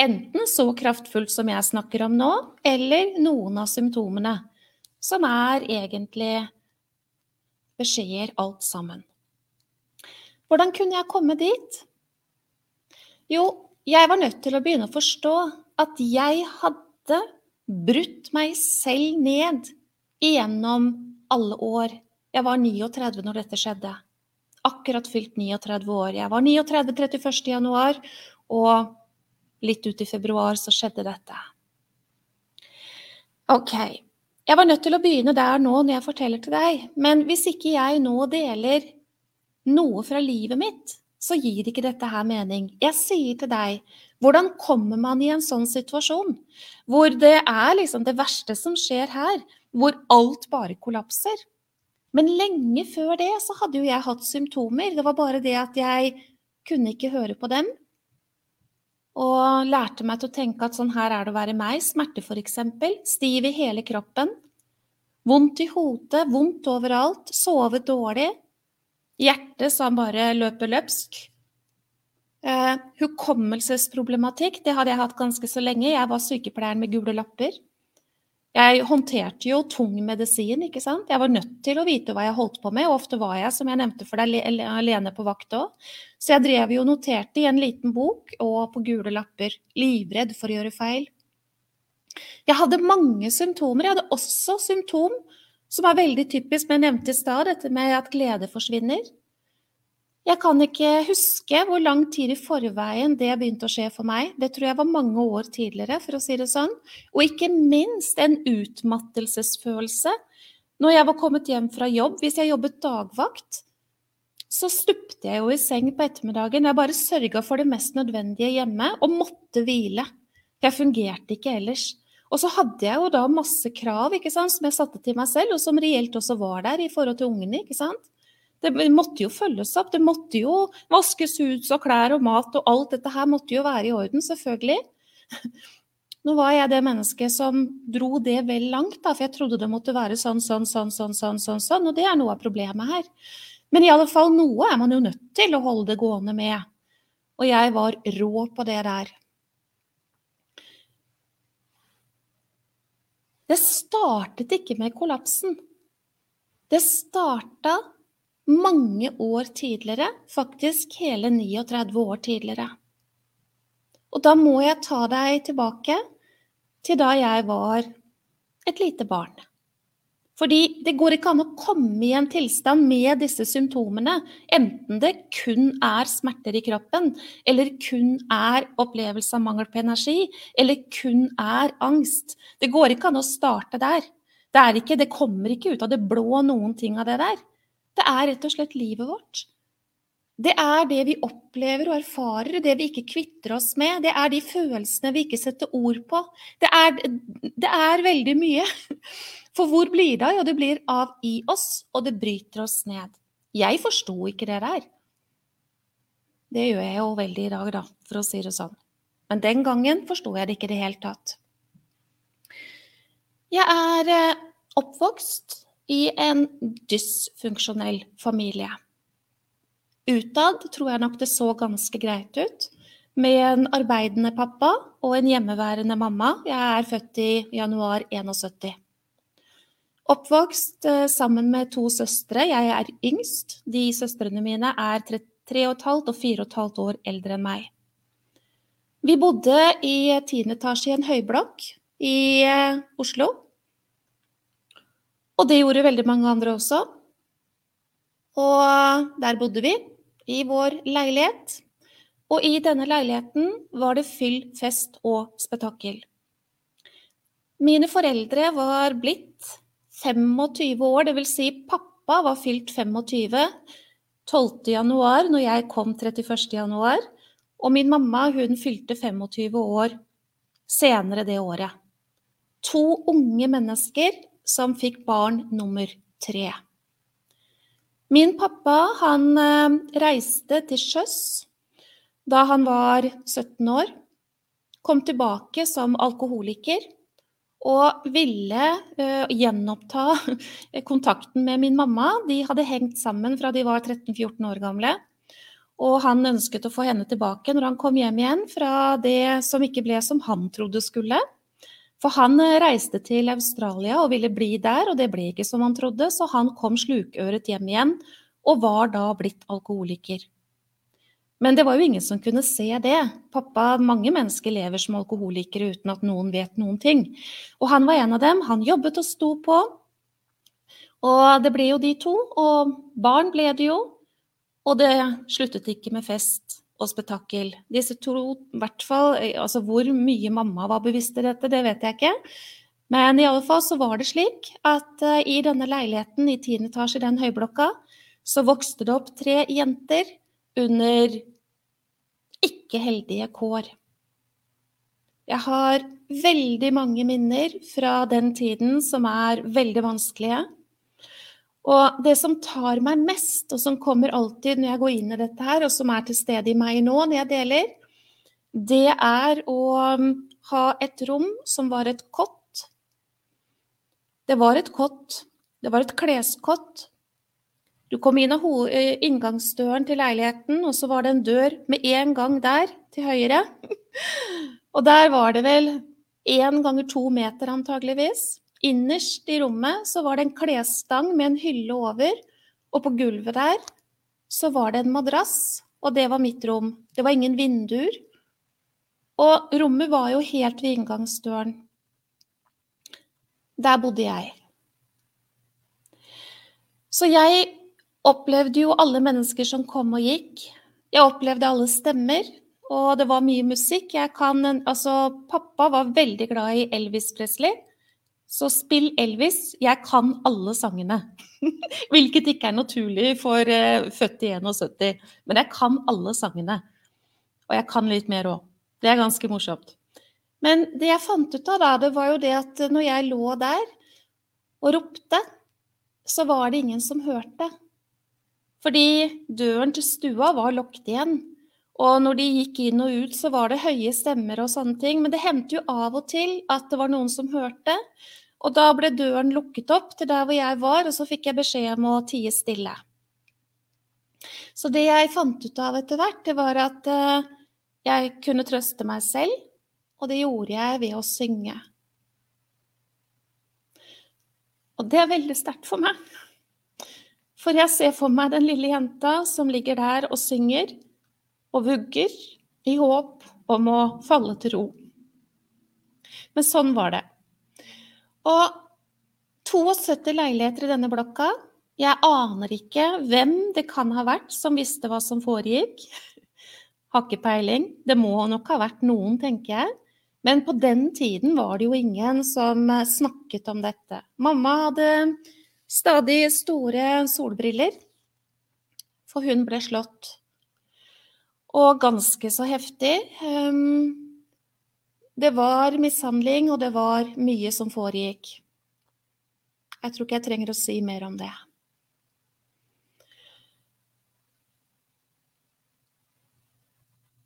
Enten så kraftfullt som jeg snakker om nå, eller noen av symptomene, som er egentlig beskjeder alt sammen. Hvordan kunne jeg komme dit? Jo, jeg var nødt til å begynne å forstå at jeg hadde brutt meg selv ned igjennom alle år. Jeg var 39 når dette skjedde. Akkurat fylt 39 år. Jeg var 39 31. januar, og litt ut i februar så skjedde dette. Ok. Jeg var nødt til å begynne der nå når jeg forteller til deg. Men hvis ikke jeg nå deler noe fra livet mitt, så gir ikke dette her mening. Jeg sier til deg, hvordan kommer man i en sånn situasjon? Hvor det er liksom det verste som skjer her. Hvor alt bare kollapser. Men lenge før det så hadde jo jeg hatt symptomer. Det var bare det at jeg kunne ikke høre på dem. Og lærte meg til å tenke at sånn her er det å være meg. Smerte, f.eks. Stiv i hele kroppen. Vondt i hodet, vondt overalt. Sove dårlig. Hjertet som bare løper løpsk. Eh, hukommelsesproblematikk, det hadde jeg hatt ganske så lenge. Jeg var sykepleieren med gule lapper. Jeg håndterte jo tung medisin, ikke sant. Jeg var nødt til å vite hva jeg holdt på med, og ofte var jeg, som jeg nevnte for deg, alene på vakt òg. Så jeg drev jo og noterte i en liten bok og på gule lapper, livredd for å gjøre feil. Jeg hadde mange symptomer. Jeg hadde også symptom som er veldig typisk, men jeg nevnte i stad, dette med at glede forsvinner. Jeg kan ikke huske hvor lang tid i forveien det begynte å skje for meg. Det tror jeg var mange år tidligere, for å si det sånn. Og ikke minst en utmattelsesfølelse. Når jeg var kommet hjem fra jobb, hvis jeg jobbet dagvakt, så stupte jeg jo i seng på ettermiddagen. Jeg bare sørga for det mest nødvendige hjemme og måtte hvile. Jeg fungerte ikke ellers. Og så hadde jeg jo da masse krav ikke sant, som jeg satte til meg selv, og som reelt også var der i forhold til ungene. ikke sant? Det måtte jo følges opp. Det måtte jo vaskes hus og klær og mat og alt dette her måtte jo være i orden, selvfølgelig. Nå var jeg det mennesket som dro det vel langt, da, for jeg trodde det måtte være sånn, sånn, sånn, sånn, sånn, sånn, sånn, og det er noe av problemet her. Men i alle fall noe er man jo nødt til å holde det gående med. Og jeg var rå på det der. Det startet ikke med kollapsen. Det starta mange år tidligere, faktisk hele 39 år tidligere. Og da må jeg ta deg tilbake til da jeg var et lite barn. Fordi det går ikke an å komme i en tilstand med disse symptomene, enten det kun er smerter i kroppen, eller kun er opplevelse av mangel på energi, eller kun er angst. Det går ikke an å starte der. Det, ikke, det kommer ikke ut av det blå noen ting av det der. Det er rett og slett livet vårt. Det er det vi opplever og erfarer, det vi ikke kvitter oss med. Det er de følelsene vi ikke setter ord på. Det er, det er veldig mye. For hvor blir det av? Jo, det blir av i oss, og det bryter oss ned. Jeg forsto ikke det der. Det gjør jeg jo veldig i dag, da, for å si det sånn. Men den gangen forsto jeg det ikke i det hele tatt. Jeg er eh, oppvokst i en dysfunksjonell familie. Utad tror jeg nok det så ganske greit ut, med en arbeidende pappa og en hjemmeværende mamma. Jeg er født i januar 71. Oppvokst eh, sammen med to søstre. Jeg er yngst. De søstrene mine er 3,5 og 4,5 år eldre enn meg. Vi bodde i tiende etasje i en høyblokk i eh, Oslo. Og det gjorde veldig mange andre også. Og der bodde vi, i vår leilighet. Og i denne leiligheten var det fyll, fest og spetakkel. Mine foreldre var blitt 25 år, dvs. Si pappa var fylt 25 12. januar når jeg kom 31. januar. Og min mamma hun fylte 25 år senere det året. To unge mennesker som fikk barn nummer tre. Min pappa han eh, reiste til sjøs da han var 17 år. Kom tilbake som alkoholiker og ville uh, gjenoppta kontakten med min mamma. De hadde hengt sammen fra de var 13-14 år gamle. Og han ønsket å få henne tilbake når han kom hjem igjen fra det som ikke ble som han trodde skulle. For han eh, reiste til Australia og ville bli der, og det ble ikke som han trodde, så han kom slukøret hjem igjen og var da blitt alkoholiker. Men det var jo ingen som kunne se det. Pappa, mange mennesker lever som alkoholikere uten at noen vet noen ting. Og han var en av dem. Han jobbet og sto på. Og det ble jo de to. Og barn ble det jo. Og det sluttet ikke med fest og spetakkel. Disse to, i hvert fall Altså hvor mye mamma var bevisst i dette, det vet jeg ikke. Men i alle fall så var det slik at i denne leiligheten i tiende etasje i den høyblokka, så vokste det opp tre jenter under ikke heldige kår. Jeg har veldig mange minner fra den tiden som er veldig vanskelige. Og det som tar meg mest, og som kommer alltid når jeg går inn i dette her, og som er til stede i meg nå når jeg deler, det er å um, ha et rom som var et kott. Det var et kott. Det var et kleskott du kom inn av eh, inngangsdøren til leiligheten, og så var det en dør med en gang der, til høyre. Og der var det vel én ganger to meter, antageligvis. Innerst i rommet så var det en klesstang med en hylle over, og på gulvet der så var det en madrass, og det var mitt rom. Det var ingen vinduer. Og rommet var jo helt ved inngangsdøren. Der bodde jeg. Så jeg opplevde jo alle mennesker som kom og gikk. Jeg opplevde alle stemmer, og det var mye musikk. Kan, altså, pappa var veldig glad i Elvis Presley. Så spill Elvis. Jeg kan alle sangene. Hvilket ikke er naturlig for uh, født i 71. Men jeg kan alle sangene. Og jeg kan litt mer òg. Det er ganske morsomt. Men det jeg fant ut av da, det var jo det at når jeg lå der og ropte, så var det ingen som hørte. Fordi døren til stua var lukket igjen. Og når de gikk inn og ut, så var det høye stemmer og sånne ting. Men det hendte jo av og til at det var noen som hørte. Og da ble døren lukket opp til der hvor jeg var, og så fikk jeg beskjed om å tie stille. Så det jeg fant ut av etter hvert, det var at uh, jeg kunne trøste meg selv, og det gjorde jeg ved å synge. Og det er veldig sterkt for meg. For jeg ser for meg den lille jenta som ligger der og synger og vugger i håp om å falle til ro. Men sånn var det. Og 72 leiligheter i denne blokka. Jeg aner ikke hvem det kan ha vært som visste hva som foregikk. Har ikke peiling. Det må nok ha vært noen, tenker jeg. Men på den tiden var det jo ingen som snakket om dette. Mamma hadde Stadig store solbriller, for hun ble slått. Og ganske så heftig. Ehm, det var mishandling, og det var mye som foregikk. Jeg tror ikke jeg trenger å si mer om det.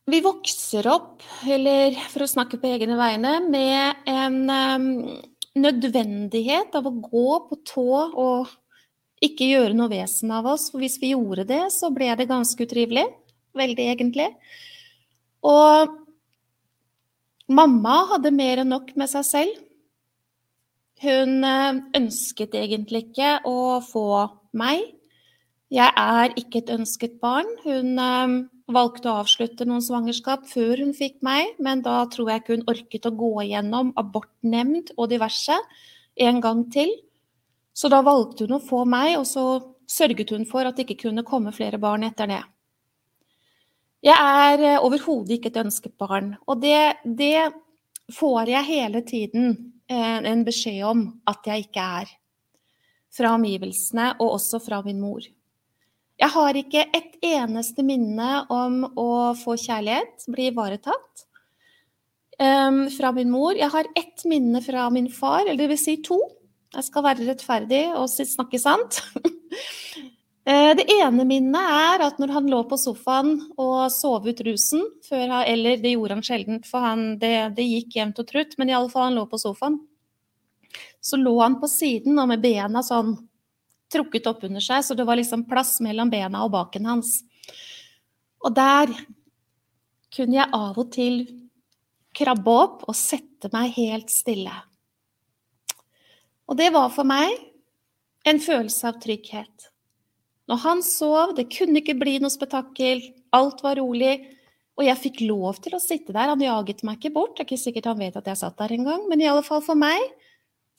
Vi vokser opp, eller for å snakke på egne vegne, med en ehm, nødvendighet av å gå på tå og ikke gjøre noe vesen av oss. For hvis vi gjorde det, så ble det ganske utrivelig. Veldig, egentlig. Og mamma hadde mer enn nok med seg selv. Hun eh, ønsket egentlig ikke å få meg. Jeg er ikke et ønsket barn. Hun eh, valgte å avslutte noen svangerskap før hun fikk meg, men da tror jeg ikke hun orket å gå igjennom abortnemnd og diverse en gang til. Så da valgte hun å få meg, og så sørget hun for at det ikke kunne komme flere barn etter det. Jeg er eh, overhodet ikke et ønsket barn, og det, det får jeg hele tiden eh, en beskjed om at jeg ikke er. Fra omgivelsene, og også fra min mor. Jeg har ikke et eneste minne om å få kjærlighet, bli ivaretatt, um, fra min mor. Jeg har ett minne fra min far, eller vil si to. Jeg skal være rettferdig og snakke sant. Eh, det ene minnet er at når han lå på sofaen og sov ut rusen før, Eller det gjorde han sjelden, for han, det, det, gikk jevnt og trutt, men iallfall han lå på sofaen. Så lå han på siden og med bena sånn trukket opp under seg, så det var liksom plass mellom bena og baken hans. Og der kunne jeg av og til krabbe opp og sette meg helt stille. Og det var for meg en følelse av trygghet. Når han sov, det kunne ikke bli noe spetakkel, alt var rolig, og jeg fikk lov til å sitte der. Han jaget meg ikke bort, det er ikke sikkert han vet at jeg satt der engang, men i alle fall for meg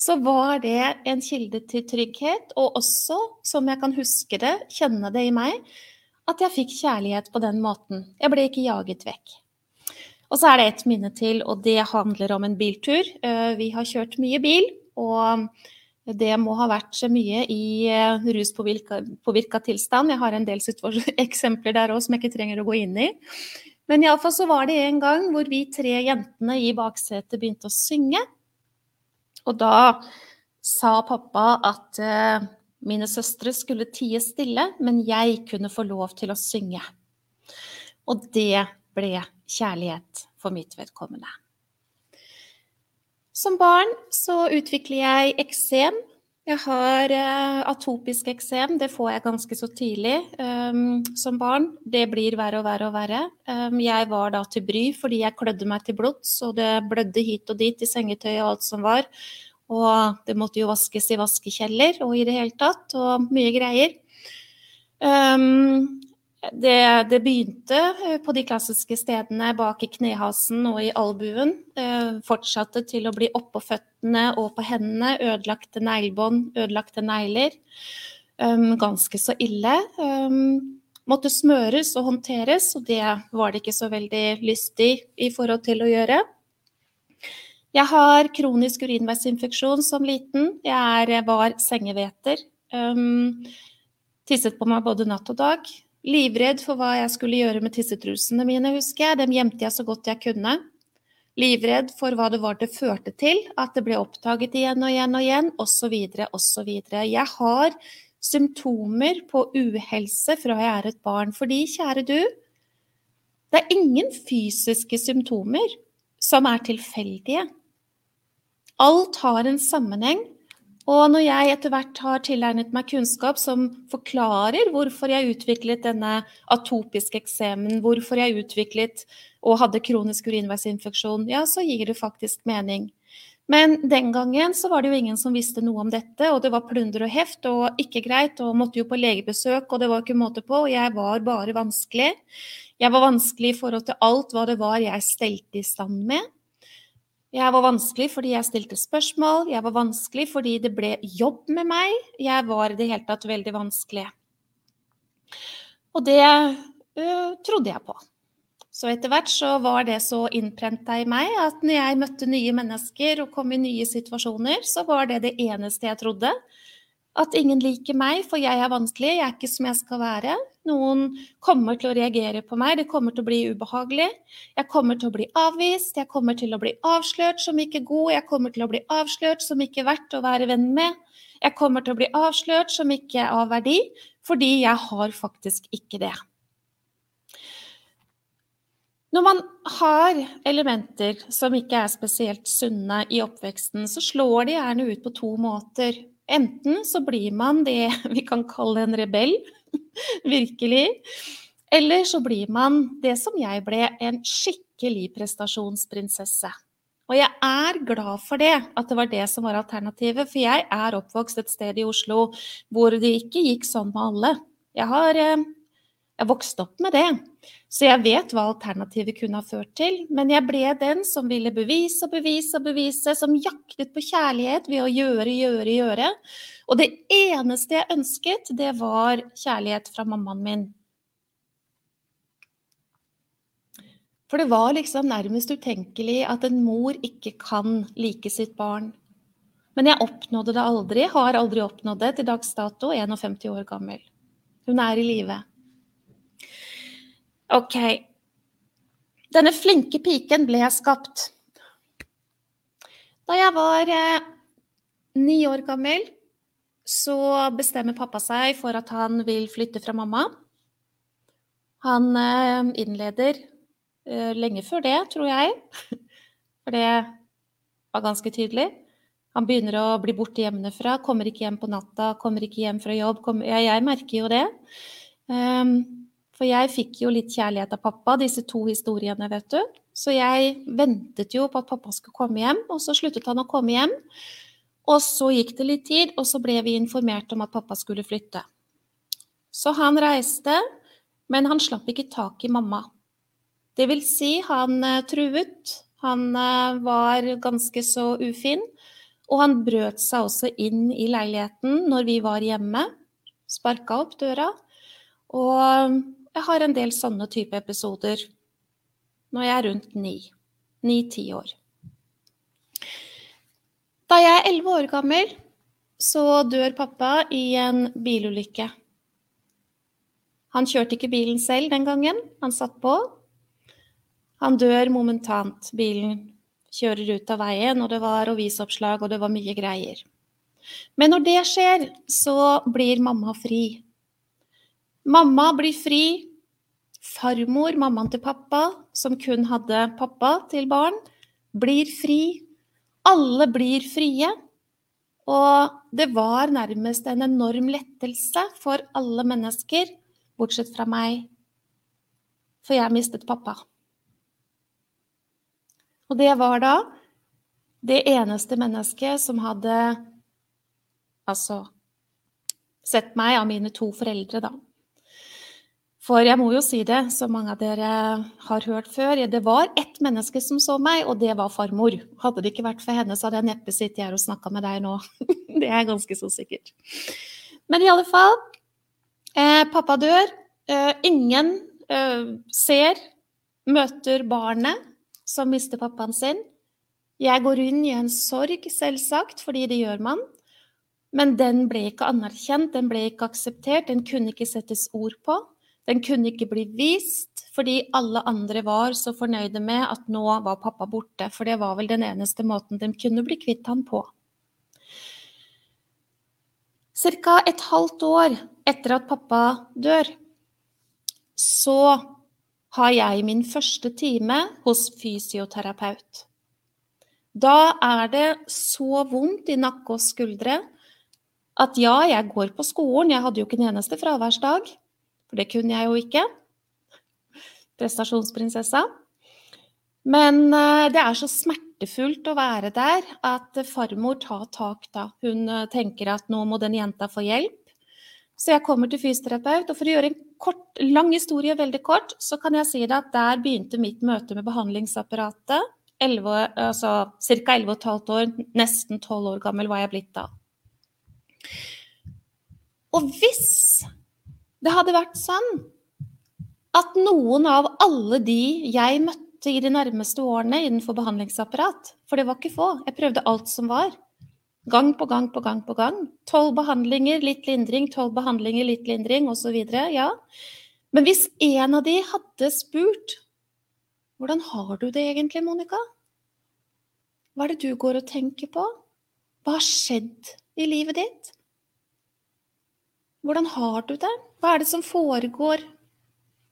så var det en kilde til trygghet, og også, som jeg kan huske det, kjenne det i meg, at jeg fikk kjærlighet på den måten. Jeg ble ikke jaget vekk. Og så er det et minne til, og det handler om en biltur. Eh, vi har kjørt mye bil, og det må ha vært mye i eh, ruspåvirka tilstand. Jeg har en del eksempler der òg som jeg ikke trenger å gå inn i. Men iallfall så var det en gang hvor vi tre jentene i baksetet begynte å synge. Og da sa pappa at uh, mine søstre skulle tie stille, men jeg kunne få lov til å synge. Og det ble kjærlighet for mitt vedkommende. Som barn så utvikler jeg eksem. Jeg har uh, atopisk eksem, det får jeg ganske så tidlig um, som barn. Det blir verre og verre og verre. Um, jeg var da til bry fordi jeg klødde meg til blods, og det blødde hit og dit i sengetøy og alt som var. Og det måtte jo vaskes i vaskekjeller og i det hele tatt, og mye greier. Um, det, det, begynte eh, på de klassiske stedene bak i knehasen og i albuen. Eh, fortsatte til å bli oppå føttene og på hendene. Ødelagte neglebånd, ødelagte negler. Um, ganske så ille. Um, måtte smøres og håndteres, og det var det ikke så veldig lystig i forhold til å gjøre. Jeg har kronisk urinveisinfeksjon som liten. Jeg er, var sengeveter. Um, tisset på meg både natt og dag. Livredd for hva jeg skulle gjøre med tissetrusene mine, husker jeg. Dem gjemte jeg så godt jeg kunne. Livredd for hva det var det førte til, at det ble oppdaget igjen og igjen og igjen, osv., osv. Jeg har symptomer på uhelse fra jeg er et barn. Fordi, kjære du, det er ingen fysiske symptomer som er tilfeldige. Alt har en sammenheng og når jeg etter hvert har tilegnet meg kunnskap som forklarer hvorfor jeg utviklet denne atopiske eksemen, hvorfor jeg utviklet og hadde kronisk urinveisinfeksjon, ja, så gir det faktisk mening. Men den gangen så var det jo ingen som visste noe om dette, og det var plunder og heft og ikke greit, og måtte jo på legebesøk, og det var ikke måte på, og jeg var bare vanskelig. Jeg var vanskelig i forhold til alt hva det var jeg stelte i stand med. Jeg var vanskelig fordi jeg stilte spørsmål, jeg var vanskelig fordi det ble jobb med meg. Jeg var i det hele tatt veldig vanskelig. Og det uh, trodde jeg på. Så etter hvert så var det så innprenta i meg at når jeg møtte nye mennesker og kom i nye situasjoner, så var det det eneste jeg trodde. At ingen liker meg, for jeg er vanskelig, jeg er ikke som jeg skal være. Noen kommer til å reagere på meg, det kommer til å bli ubehagelig. Jeg kommer til å bli avvist, jeg kommer til å bli avslørt som ikke god, jeg kommer til å bli avslørt som ikke verdt å være venn med. Jeg kommer til å bli avslørt som ikke av verdi, fordi jeg har faktisk ikke det. Når man har elementer som ikke er spesielt sunne i oppveksten, så slår de gjerne ut på to måter. Enten så blir man det vi kan kalle en rebell, virkelig. Eller så blir man det som jeg ble, en skikkelig prestasjonsprinsesse. Og jeg er glad for det, at det var det som var alternativet. For jeg er oppvokst et sted i Oslo hvor det ikke gikk sånn med alle. Jeg har eh, Jeg vokst opp med det, så jeg vet hva alternativet kunne ha ført til. Men jeg ble den som ville bevise og bevise og bevise, som jaktet på kjærlighet ved å gjøre, gjøre, gjøre. Og det eneste jeg ønsket, det var kjærlighet fra mammaen min. For det var liksom nærmest utenkelig at en mor ikke kan like sitt barn. Men jeg oppnådde det aldri, har aldri oppnådd det til dags dato, 51 år gammel. Hun er i live. Ok. Denne flinke piken ble jeg skapt. Da jeg var eh, ni år gammel, så bestemmer pappa seg for at han vil flytte fra mamma. Han eh, innleder eh, lenge før det, tror jeg. For det var ganske tydelig. Han begynner å bli borte hjemmefra, kommer ikke hjem på natta, kommer ikke hjem fra jobb. Kommer, ja, jeg merker jo det. Um, for jeg fikk jo litt kjærlighet av pappa, disse to historiene, vet du. Så jeg ventet jo på at pappa skulle komme hjem, og så sluttet han å komme hjem. Og så gikk det litt tid, og så ble vi informert om at pappa skulle flytte. Så han reiste, men han slapp ikke tak i mamma. Det vil si, han uh, truet. Han uh, var ganske så ufin. Og han brøt seg også inn i leiligheten når vi var hjemme. Sparka opp døra. Og jeg har en del sånne type episoder når jeg er rundt ni. Ni-ti år. Da jeg er elleve år gammel, så dør pappa i en bilulykke. Han kjørte ikke bilen selv den gangen, han satt på. Han dør momentant. Bilen kjører ut av veien, og det var avisoppslag, og det var mye greier. Men når det skjer, så blir mamma fri. Mamma blir fri. Farmor, mammaen til pappa, som kun hadde pappa til barn, blir fri. Alle blir frie. Og det var nærmest en enorm lettelse for alle mennesker, bortsett fra meg. For jeg mistet pappa. Og det var da det eneste mennesket som hadde altså sett meg av mine to foreldre, da. For jeg må jo si det, som mange av dere har hørt før, det var ett menneske som så meg, og det var farmor. Hadde det ikke vært for henne, så hadde jeg neppe sittet her og snakka med deg nå. det er ganske så sikkert. Men i alle fall, eh, pappa dør. Eh, ingen eh, ser, møter barnet som mister pappaen sin. Jeg går inn i en sorg, selvsagt, fordi det gjør man. Men den ble ikke anerkjent, den ble ikke akseptert, den kunne ikke settes ord på. Den kunne ikke bli vist, fordi alle andre var så fornøyde med at nå var pappa borte. For det var vel den eneste måten de kunne bli kvitt han på. Ca. et halvt år etter at pappa dør, så har jeg min første time hos fysioterapeut. Da er det så vondt i nakke og skuldre at ja, jeg går på skolen, jeg hadde jo ikke en eneste fraværsdag, for det kunne jeg jo ikke. Prestasjonsprinsessa. Men eh, det er så smertefullt å være der at farmor tar tak da. Hun eh, tenker at nå må den jenta få hjelp. Så jeg kommer til fysioterapeut, og for å gjøre en kort, lang historie veldig kort, så kan jeg si det at der begynte mitt møte med behandlingsapparatet. 11, altså ca. 11,5 år, nesten 12 år gammel var jeg blitt da. Og hvis det hadde vært sånn at noen av alle de jeg møtte i de nærmeste årene innenfor behandlingsapparat, for det var ikke få, jeg prøvde alt som var, Gang på gang på gang på gang. Tolv behandlinger, litt lindring, tolv behandlinger, litt lindring osv. Ja. Men hvis en av de hadde spurt hvordan har du det egentlig, Monica? Hva er det du går og tenker på? Hva har skjedd i livet ditt? Hvordan har du det? Hva er det som foregår?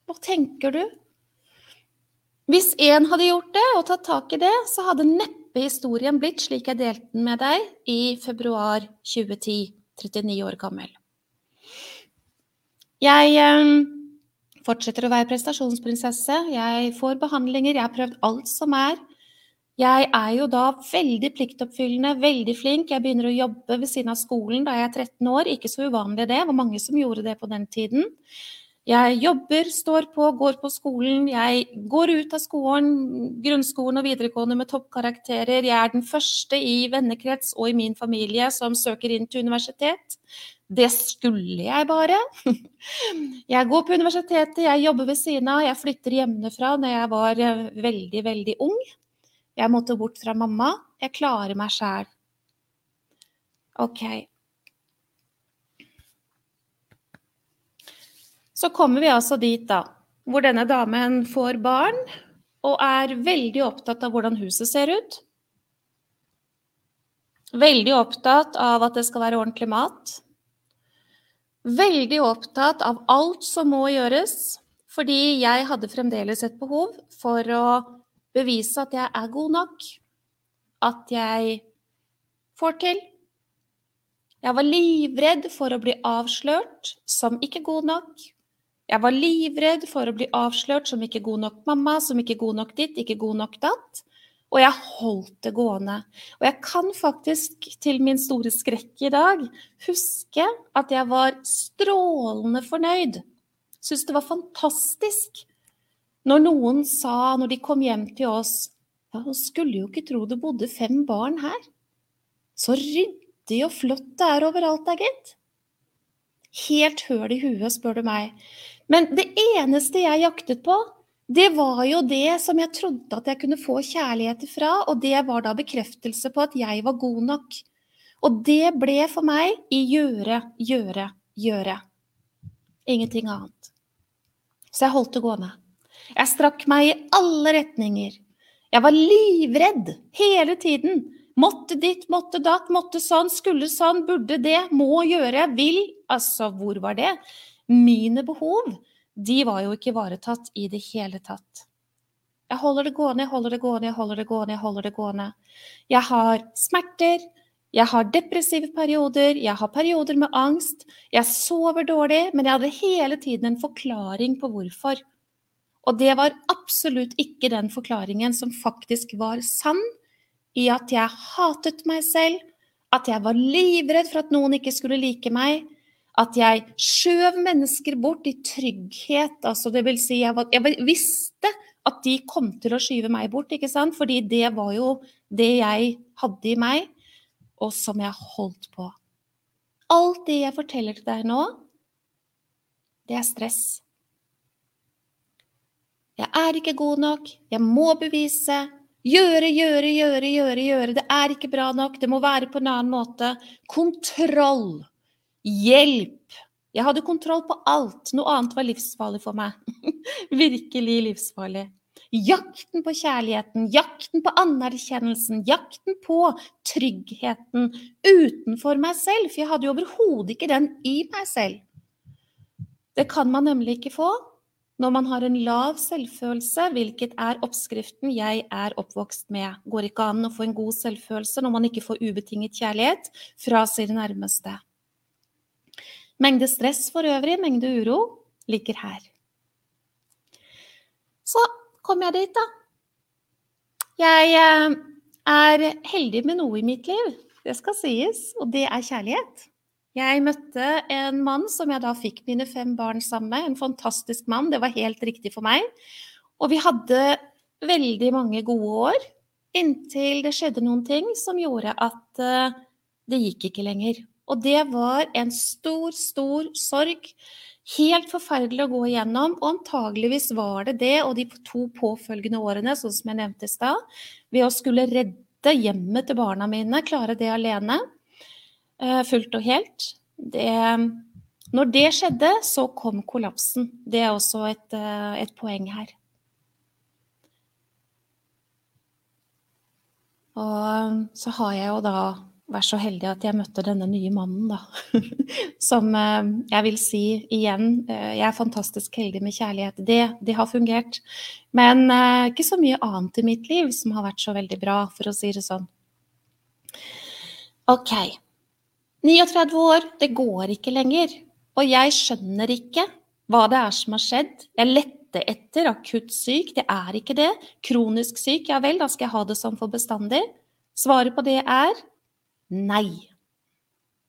Hva tenker du? Hvis én hadde gjort det og tatt tak i det, så hadde neppe historien blitt slik jeg delte den med deg i februar 2010, 39 år gammel. Jeg eh, fortsetter å være prestasjonsprinsesse. Jeg får behandlinger, jeg har prøvd alt som er. Jeg er jo da veldig pliktoppfyllende, veldig flink. Jeg begynner å jobbe ved siden av skolen da jeg er 13 år. Ikke så uvanlig det, det var mange som gjorde det på den tiden. Jeg jobber, står på, går på skolen. Jeg går ut av skolen, grunnskolen og videregående med toppkarakterer. Jeg er den første i vennekrets og i min familie som søker inn til universitet. Det skulle jeg bare. Jeg går på universitetet, jeg jobber ved siden av, jeg flytter hjemmefra når jeg var eh, veldig, veldig ung. Jeg måtte bort fra mamma. Jeg klarer meg sjæl. Ok. Så kommer vi altså dit, da, hvor denne damen får barn og er veldig opptatt av hvordan huset ser ut. Veldig opptatt av at det skal være ordentlig mat. Veldig opptatt av alt som må gjøres, fordi jeg hadde fremdeles et behov for å bevise at jeg er god nok, at jeg får til. Jeg var livredd for å bli avslørt som ikke god nok, jeg var livredd for å bli avslørt som ikke god nok mamma, som ikke god nok ditt, ikke god nok datt. Og jeg holdt det gående. Og jeg kan faktisk, til min store skrekk i dag, huske at jeg var strålende fornøyd. Syns det var fantastisk når noen sa, når de kom hjem til oss Ja, hun skulle jo ikke tro det bodde fem barn her. Så ryddig og flott det er overalt, da, gitt. Helt høl i huet, spør du meg. Men det eneste jeg jaktet på, det var jo det som jeg trodde at jeg kunne få kjærlighet fra, og det var da bekreftelse på at jeg var god nok. Og det ble for meg i gjøre, gjøre, gjøre. Ingenting annet. Så jeg holdt det gående. Jeg strakk meg i alle retninger. Jeg var livredd hele tiden. Måtte ditt, måtte datt, måtte sånn, skulle sånn, burde det, må gjøre, vil. Altså, hvor var det? Mine behov, de var jo ikke ivaretatt i det hele tatt. Jeg holder det gående, jeg holder det gående, jeg holder det gående, jeg holder det gående. Jeg har smerter, jeg har depressive perioder, jeg har perioder med angst, jeg sover dårlig, men jeg hadde hele tiden en forklaring på hvorfor. Og det var absolutt ikke den forklaringen som faktisk var sann, i at jeg hatet meg selv, at jeg var livredd for at noen ikke skulle like meg, at jeg skjøv mennesker bort i trygghet. Altså, det vil si, jeg, var, jeg, visste at de kom til å skyve meg bort, ikke sant? Fordi det var jo det jeg hadde i meg, og som jeg holdt på. Alt det jeg forteller til deg nå, det er stress. Jeg er ikke god nok, jeg må bevise. Gjøre, gjøre, gjøre, gjøre, gjøre. Det er ikke bra nok, det må være på en annen måte. Kontroll. Hjelp! Jeg hadde kontroll på alt. Noe annet var livsfarlig for meg. Virkelig livsfarlig. Jakten på kjærligheten, jakten på anerkjennelsen, jakten på tryggheten utenfor meg selv. For jeg hadde jo overhodet ikke den i meg selv. Det kan man nemlig ikke få når man har en lav selvfølelse, hvilket er oppskriften jeg er oppvokst med. Går ikke an å få en god selvfølelse når man ikke får ubetinget kjærlighet fra sine nærmeste. Mengde stress for øvrig, mengde uro, ligger her. Så kom jeg dit, da. Jeg eh, er heldig med noe i mitt liv, det skal sies, og det er kjærlighet. Jeg møtte en mann som jeg da fikk mine fem barn sammen med. En fantastisk mann, det var helt riktig for meg. Og vi hadde veldig mange gode år, inntil det skjedde noen ting som gjorde at eh, det gikk ikke lenger. Og det var en stor, stor sorg. Helt forferdelig å gå igjennom, og antageligvis var det det og de to påfølgende årene, sånn som jeg nevnte i stad, ved å skulle redde hjemmet til barna mine, klare det alene, fullt og helt. Det, når det skjedde, så kom kollapsen. Det er også et, eh, et poeng her. Og så har jeg jo da vært så heldig at jeg møtte denne nye mannen, da. Som eh, jeg vil si igjen, eh, jeg er fantastisk heldig med kjærlighet. Det, det har fungert. Men eh, ikke så mye annet i mitt liv som har vært så veldig bra, for å si det sånn. Ok. 39 år, det går ikke lenger. Og jeg skjønner ikke hva det er som har skjedd. Jeg lette etter akutt syk, det er ikke det. Kronisk syk, ja vel, da skal jeg ha det sånn for bestandig. Svaret på det er Nei.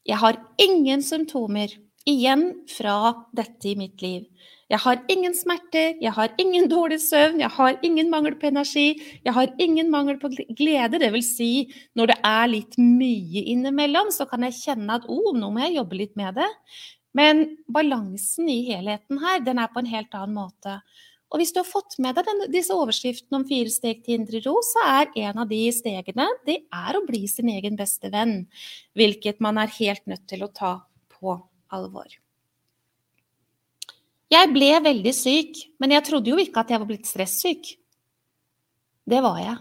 Jeg har ingen symptomer igjen fra dette i mitt liv. Jeg har ingen smerter, jeg har ingen dårlig søvn, jeg har ingen mangel på energi, jeg har ingen mangel på glede. Det vil si, når det er litt mye innimellom, så kan jeg kjenne at oh, nå må jeg jobbe litt med det. Men balansen i helheten her, den er på en helt annen måte. Og hvis du har fått med deg den, disse overskriftene om fire steg til indre ro, så er en av de stegene det er å bli sin egen beste venn. Hvilket man er helt nødt til å ta på alvor. Jeg ble veldig syk, men jeg trodde jo ikke at jeg var blitt stressyk. Det var jeg.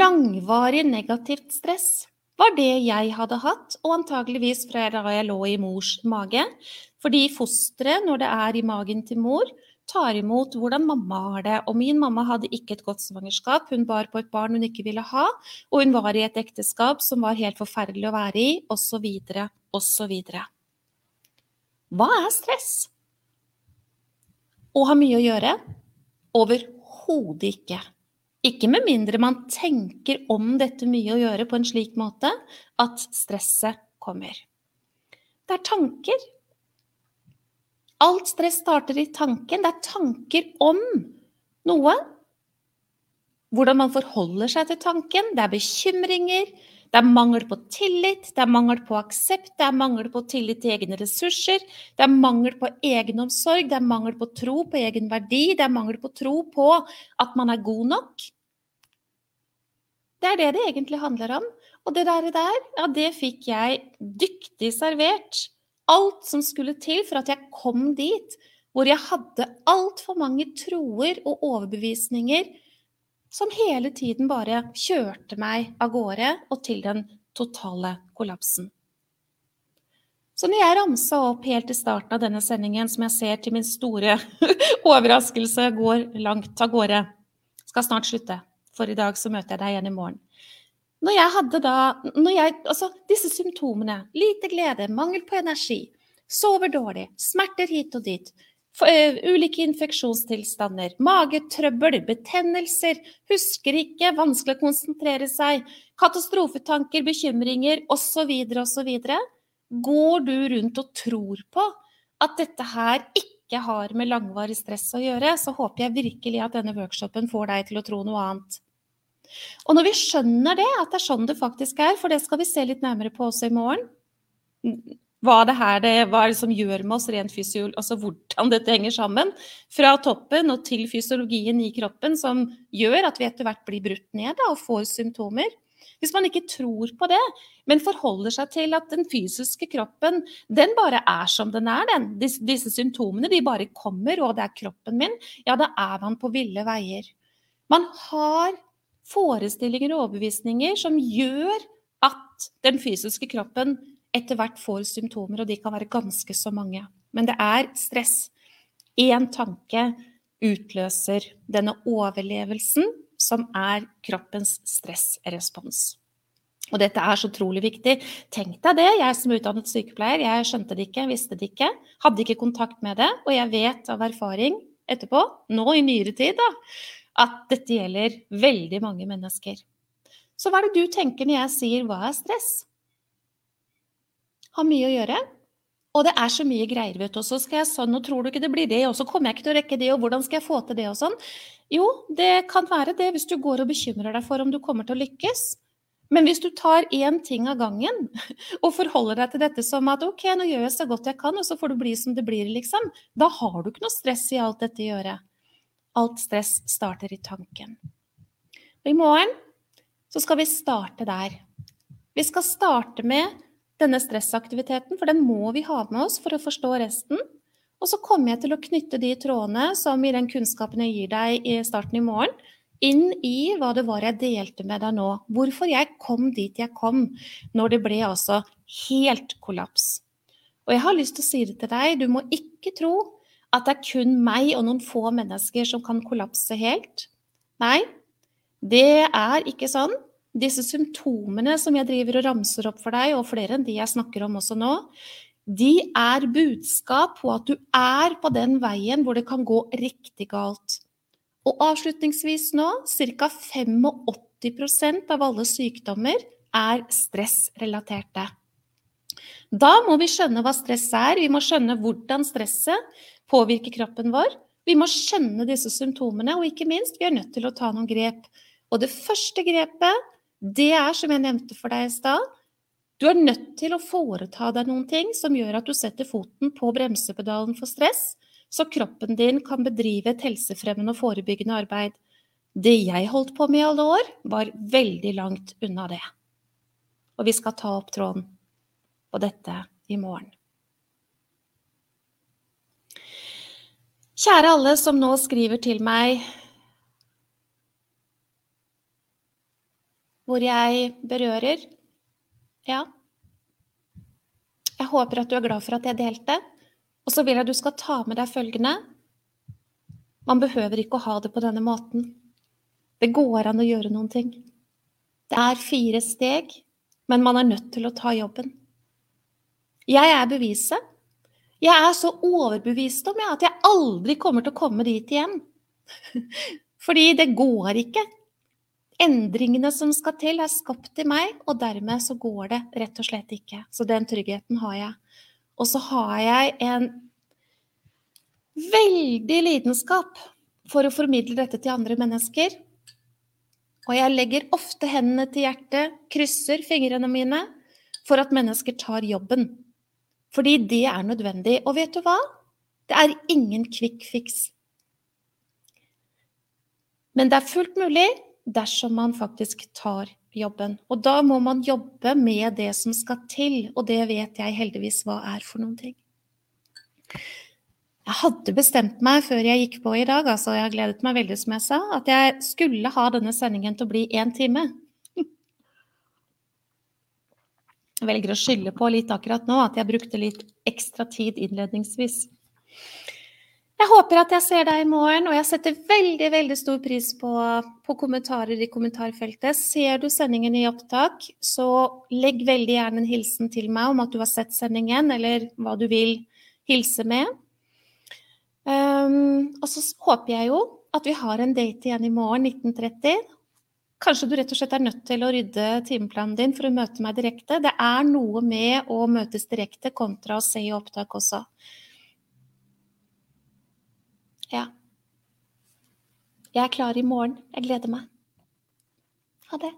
Langvarig negativt stress var det jeg hadde hatt, og antageligvis fra da jeg lå i mors mage. Fordi fosteret, når det er i magen til mor, tar imot hvordan mamma har det. Og min mamma hadde ikke et godt svangerskap, hun bar på et barn hun ikke ville ha, og hun var i et ekteskap som var helt forferdelig å være i, osv., osv. Hva er stress? Å ha mye å gjøre? Overhodet ikke. Ikke med mindre man tenker om dette mye å gjøre på en slik måte at stresset kommer. Det er tanker. Alt stress starter i tanken. Det er tanker om noe. Hvordan man forholder seg til tanken. Det er bekymringer. Det er mangel på tillit, det er mangel på aksept, det er mangel på tillit til egne ressurser, det er mangel på egenomsorg, det er mangel på tro på egen verdi, det er mangel på tro på at man er god nok. Det er det det egentlig handler om. Og det der, der ja, det fikk jeg dyktig servert. Alt som skulle til for at jeg kom dit hvor jeg hadde altfor mange troer og overbevisninger som hele tiden bare kjørte meg av gårde og til den totale kollapsen. Så når jeg ramsa opp helt i starten av denne sendingen, som jeg ser til min store overraskelse går langt av gårde Skal snart slutte, for i dag så møter jeg deg igjen i morgen. Når jeg hadde da jeg, Altså, disse symptomene, lite glede, mangel på energi, sover dårlig, smerter hit og dit, ulike infeksjonstilstander, magetrøbbel, betennelser, husker ikke, vanskelig å konsentrere seg, katastrofetanker, bekymringer osv., osv. Går du rundt og tror på at dette her ikke har med langvarig stress å gjøre, så håper jeg virkelig at denne workshopen får deg til å tro noe annet. Og når vi skjønner det, at det er sånn det faktisk er, for det skal vi se litt nærmere på også i morgen hva det her det, hva det som gjør med oss rent fysiologisk, altså hvordan dette henger sammen. Fra toppen og til fysiologien i kroppen som gjør at vi etter hvert blir brutt ned da, og får symptomer. Hvis man ikke tror på det, men forholder seg til at den fysiske kroppen den bare er som den er, den. Disse, disse symptomene de bare kommer, og det er kroppen min, ja, da er man på ville veier. Man har forestillinger og overbevisninger som gjør at den fysiske kroppen etter hvert får symptomer, og de kan være ganske så mange. Men det er stress. Én tanke utløser denne overlevelsen som er kroppens stressrespons. Og dette er så utrolig viktig. Tenk deg det, jeg som er utdannet sykepleier, jeg skjønte det ikke, visste det ikke, hadde ikke kontakt med det, og jeg vet av erfaring etterpå, nå i nyere tid, da, at dette gjelder veldig mange mennesker. Så hva er det du tenker når jeg sier hva er stress? Har mye å gjøre. Og det er så mye greier, vet du. Og så skal jeg sånn, og tror du ikke det blir det, og så kommer jeg ikke til å rekke det, og hvordan skal jeg få til det, og sånn. Jo, det kan være det hvis du går og bekymrer deg for om du kommer til å lykkes. Men hvis du tar én ting av gangen og forholder deg til dette som at ok, nå gjør jeg så godt jeg kan, og så får det bli som det blir, liksom, da har du ikke noe stress i alt dette å gjøre. Alt stress starter i tanken. Og i morgen så skal vi starte der. Vi skal starte med denne stressaktiviteten, for den må vi ha med oss for å forstå resten. Og så kommer jeg til å knytte de trådene som i den kunnskapen jeg gir deg i starten i morgen, inn i hva det var jeg delte med deg nå. Hvorfor jeg kom dit jeg kom når det ble altså helt kollaps. Og jeg har lyst til å si det til deg, du må ikke tro at det er kun meg og noen få mennesker som kan kollapse helt. Nei, det er ikke sånn disse symptomene som jeg driver og ramser opp for deg, og flere enn de jeg snakker om også nå, de er budskap på at du er på den veien hvor det kan gå riktig galt. Og avslutningsvis nå, ca. 85% av alle sykdommer er stressrelaterte. Da må vi skjønne hva stress er, vi må skjønne hvordan stresset påvirker kroppen vår. Vi må skjønne disse symptomene, og ikke minst, vi er nødt til å ta noen grep. Og det første grepet, det er, som jeg nevnte for deg i stad, du er nødt til å foreta deg noen ting som gjør at du setter foten på bremsepedalen for stress, så kroppen din kan bedrive et helsefremmende og forebyggende arbeid. Det jeg holdt på med i alle år, var veldig langt unna det. Og vi skal ta opp tråden på dette i morgen. Kjære alle som nå skriver til meg hvor jeg berører. Ja. Jeg håper at du er glad for at jeg delte. Og så vil jeg at du skal ta med deg følgende. Man behøver ikke å ha det på denne måten. Det går an å gjøre noen ting. Det er fire steg, men man er nødt til å ta jobben. Jeg er beviset. Jeg er så overbevist om at jeg aldri kommer til å komme dit igjen. Fordi det går ikke. Endringene som skal til, er skapt i meg, og dermed så går det rett og slett ikke. Så den tryggheten har jeg. Og så har jeg en veldig lidenskap for å formidle dette til andre mennesker. Og jeg legger ofte hendene til hjertet, krysser fingrene mine, for at mennesker tar jobben. Fordi det er nødvendig. Og vet du hva? Det er ingen kvikkfiks. Men det er fullt mulig dersom man faktisk tar jobben. Og da må man jobbe med det som skal til, og det vet jeg heldigvis hva er for noen ting. Jeg hadde bestemt meg før jeg gikk på i dag, altså jeg har gledet meg veldig, som jeg sa, at jeg skulle ha denne sendingen til å bli én time. Jeg velger å skylde på litt akkurat nå at jeg brukte litt ekstra tid innledningsvis. Jeg håper at jeg ser deg i morgen, og jeg setter veldig veldig stor pris på, på, kommentarer i kommentarfeltet. Ser du sendingen i opptak, så legg veldig gjerne en hilsen til meg om at du har sett sendingen, eller hva du vil hilse med. Um, og så håper jeg jo at vi har en date igjen i morgen 1930. Kanskje du rett og slett er nødt til å rydde timeplanen din for å møte meg direkte. Det er noe med å møtes direkte kontra å se i opptak også. Ja. Jeg er klar i morgen. Jeg gleder meg. Ha det.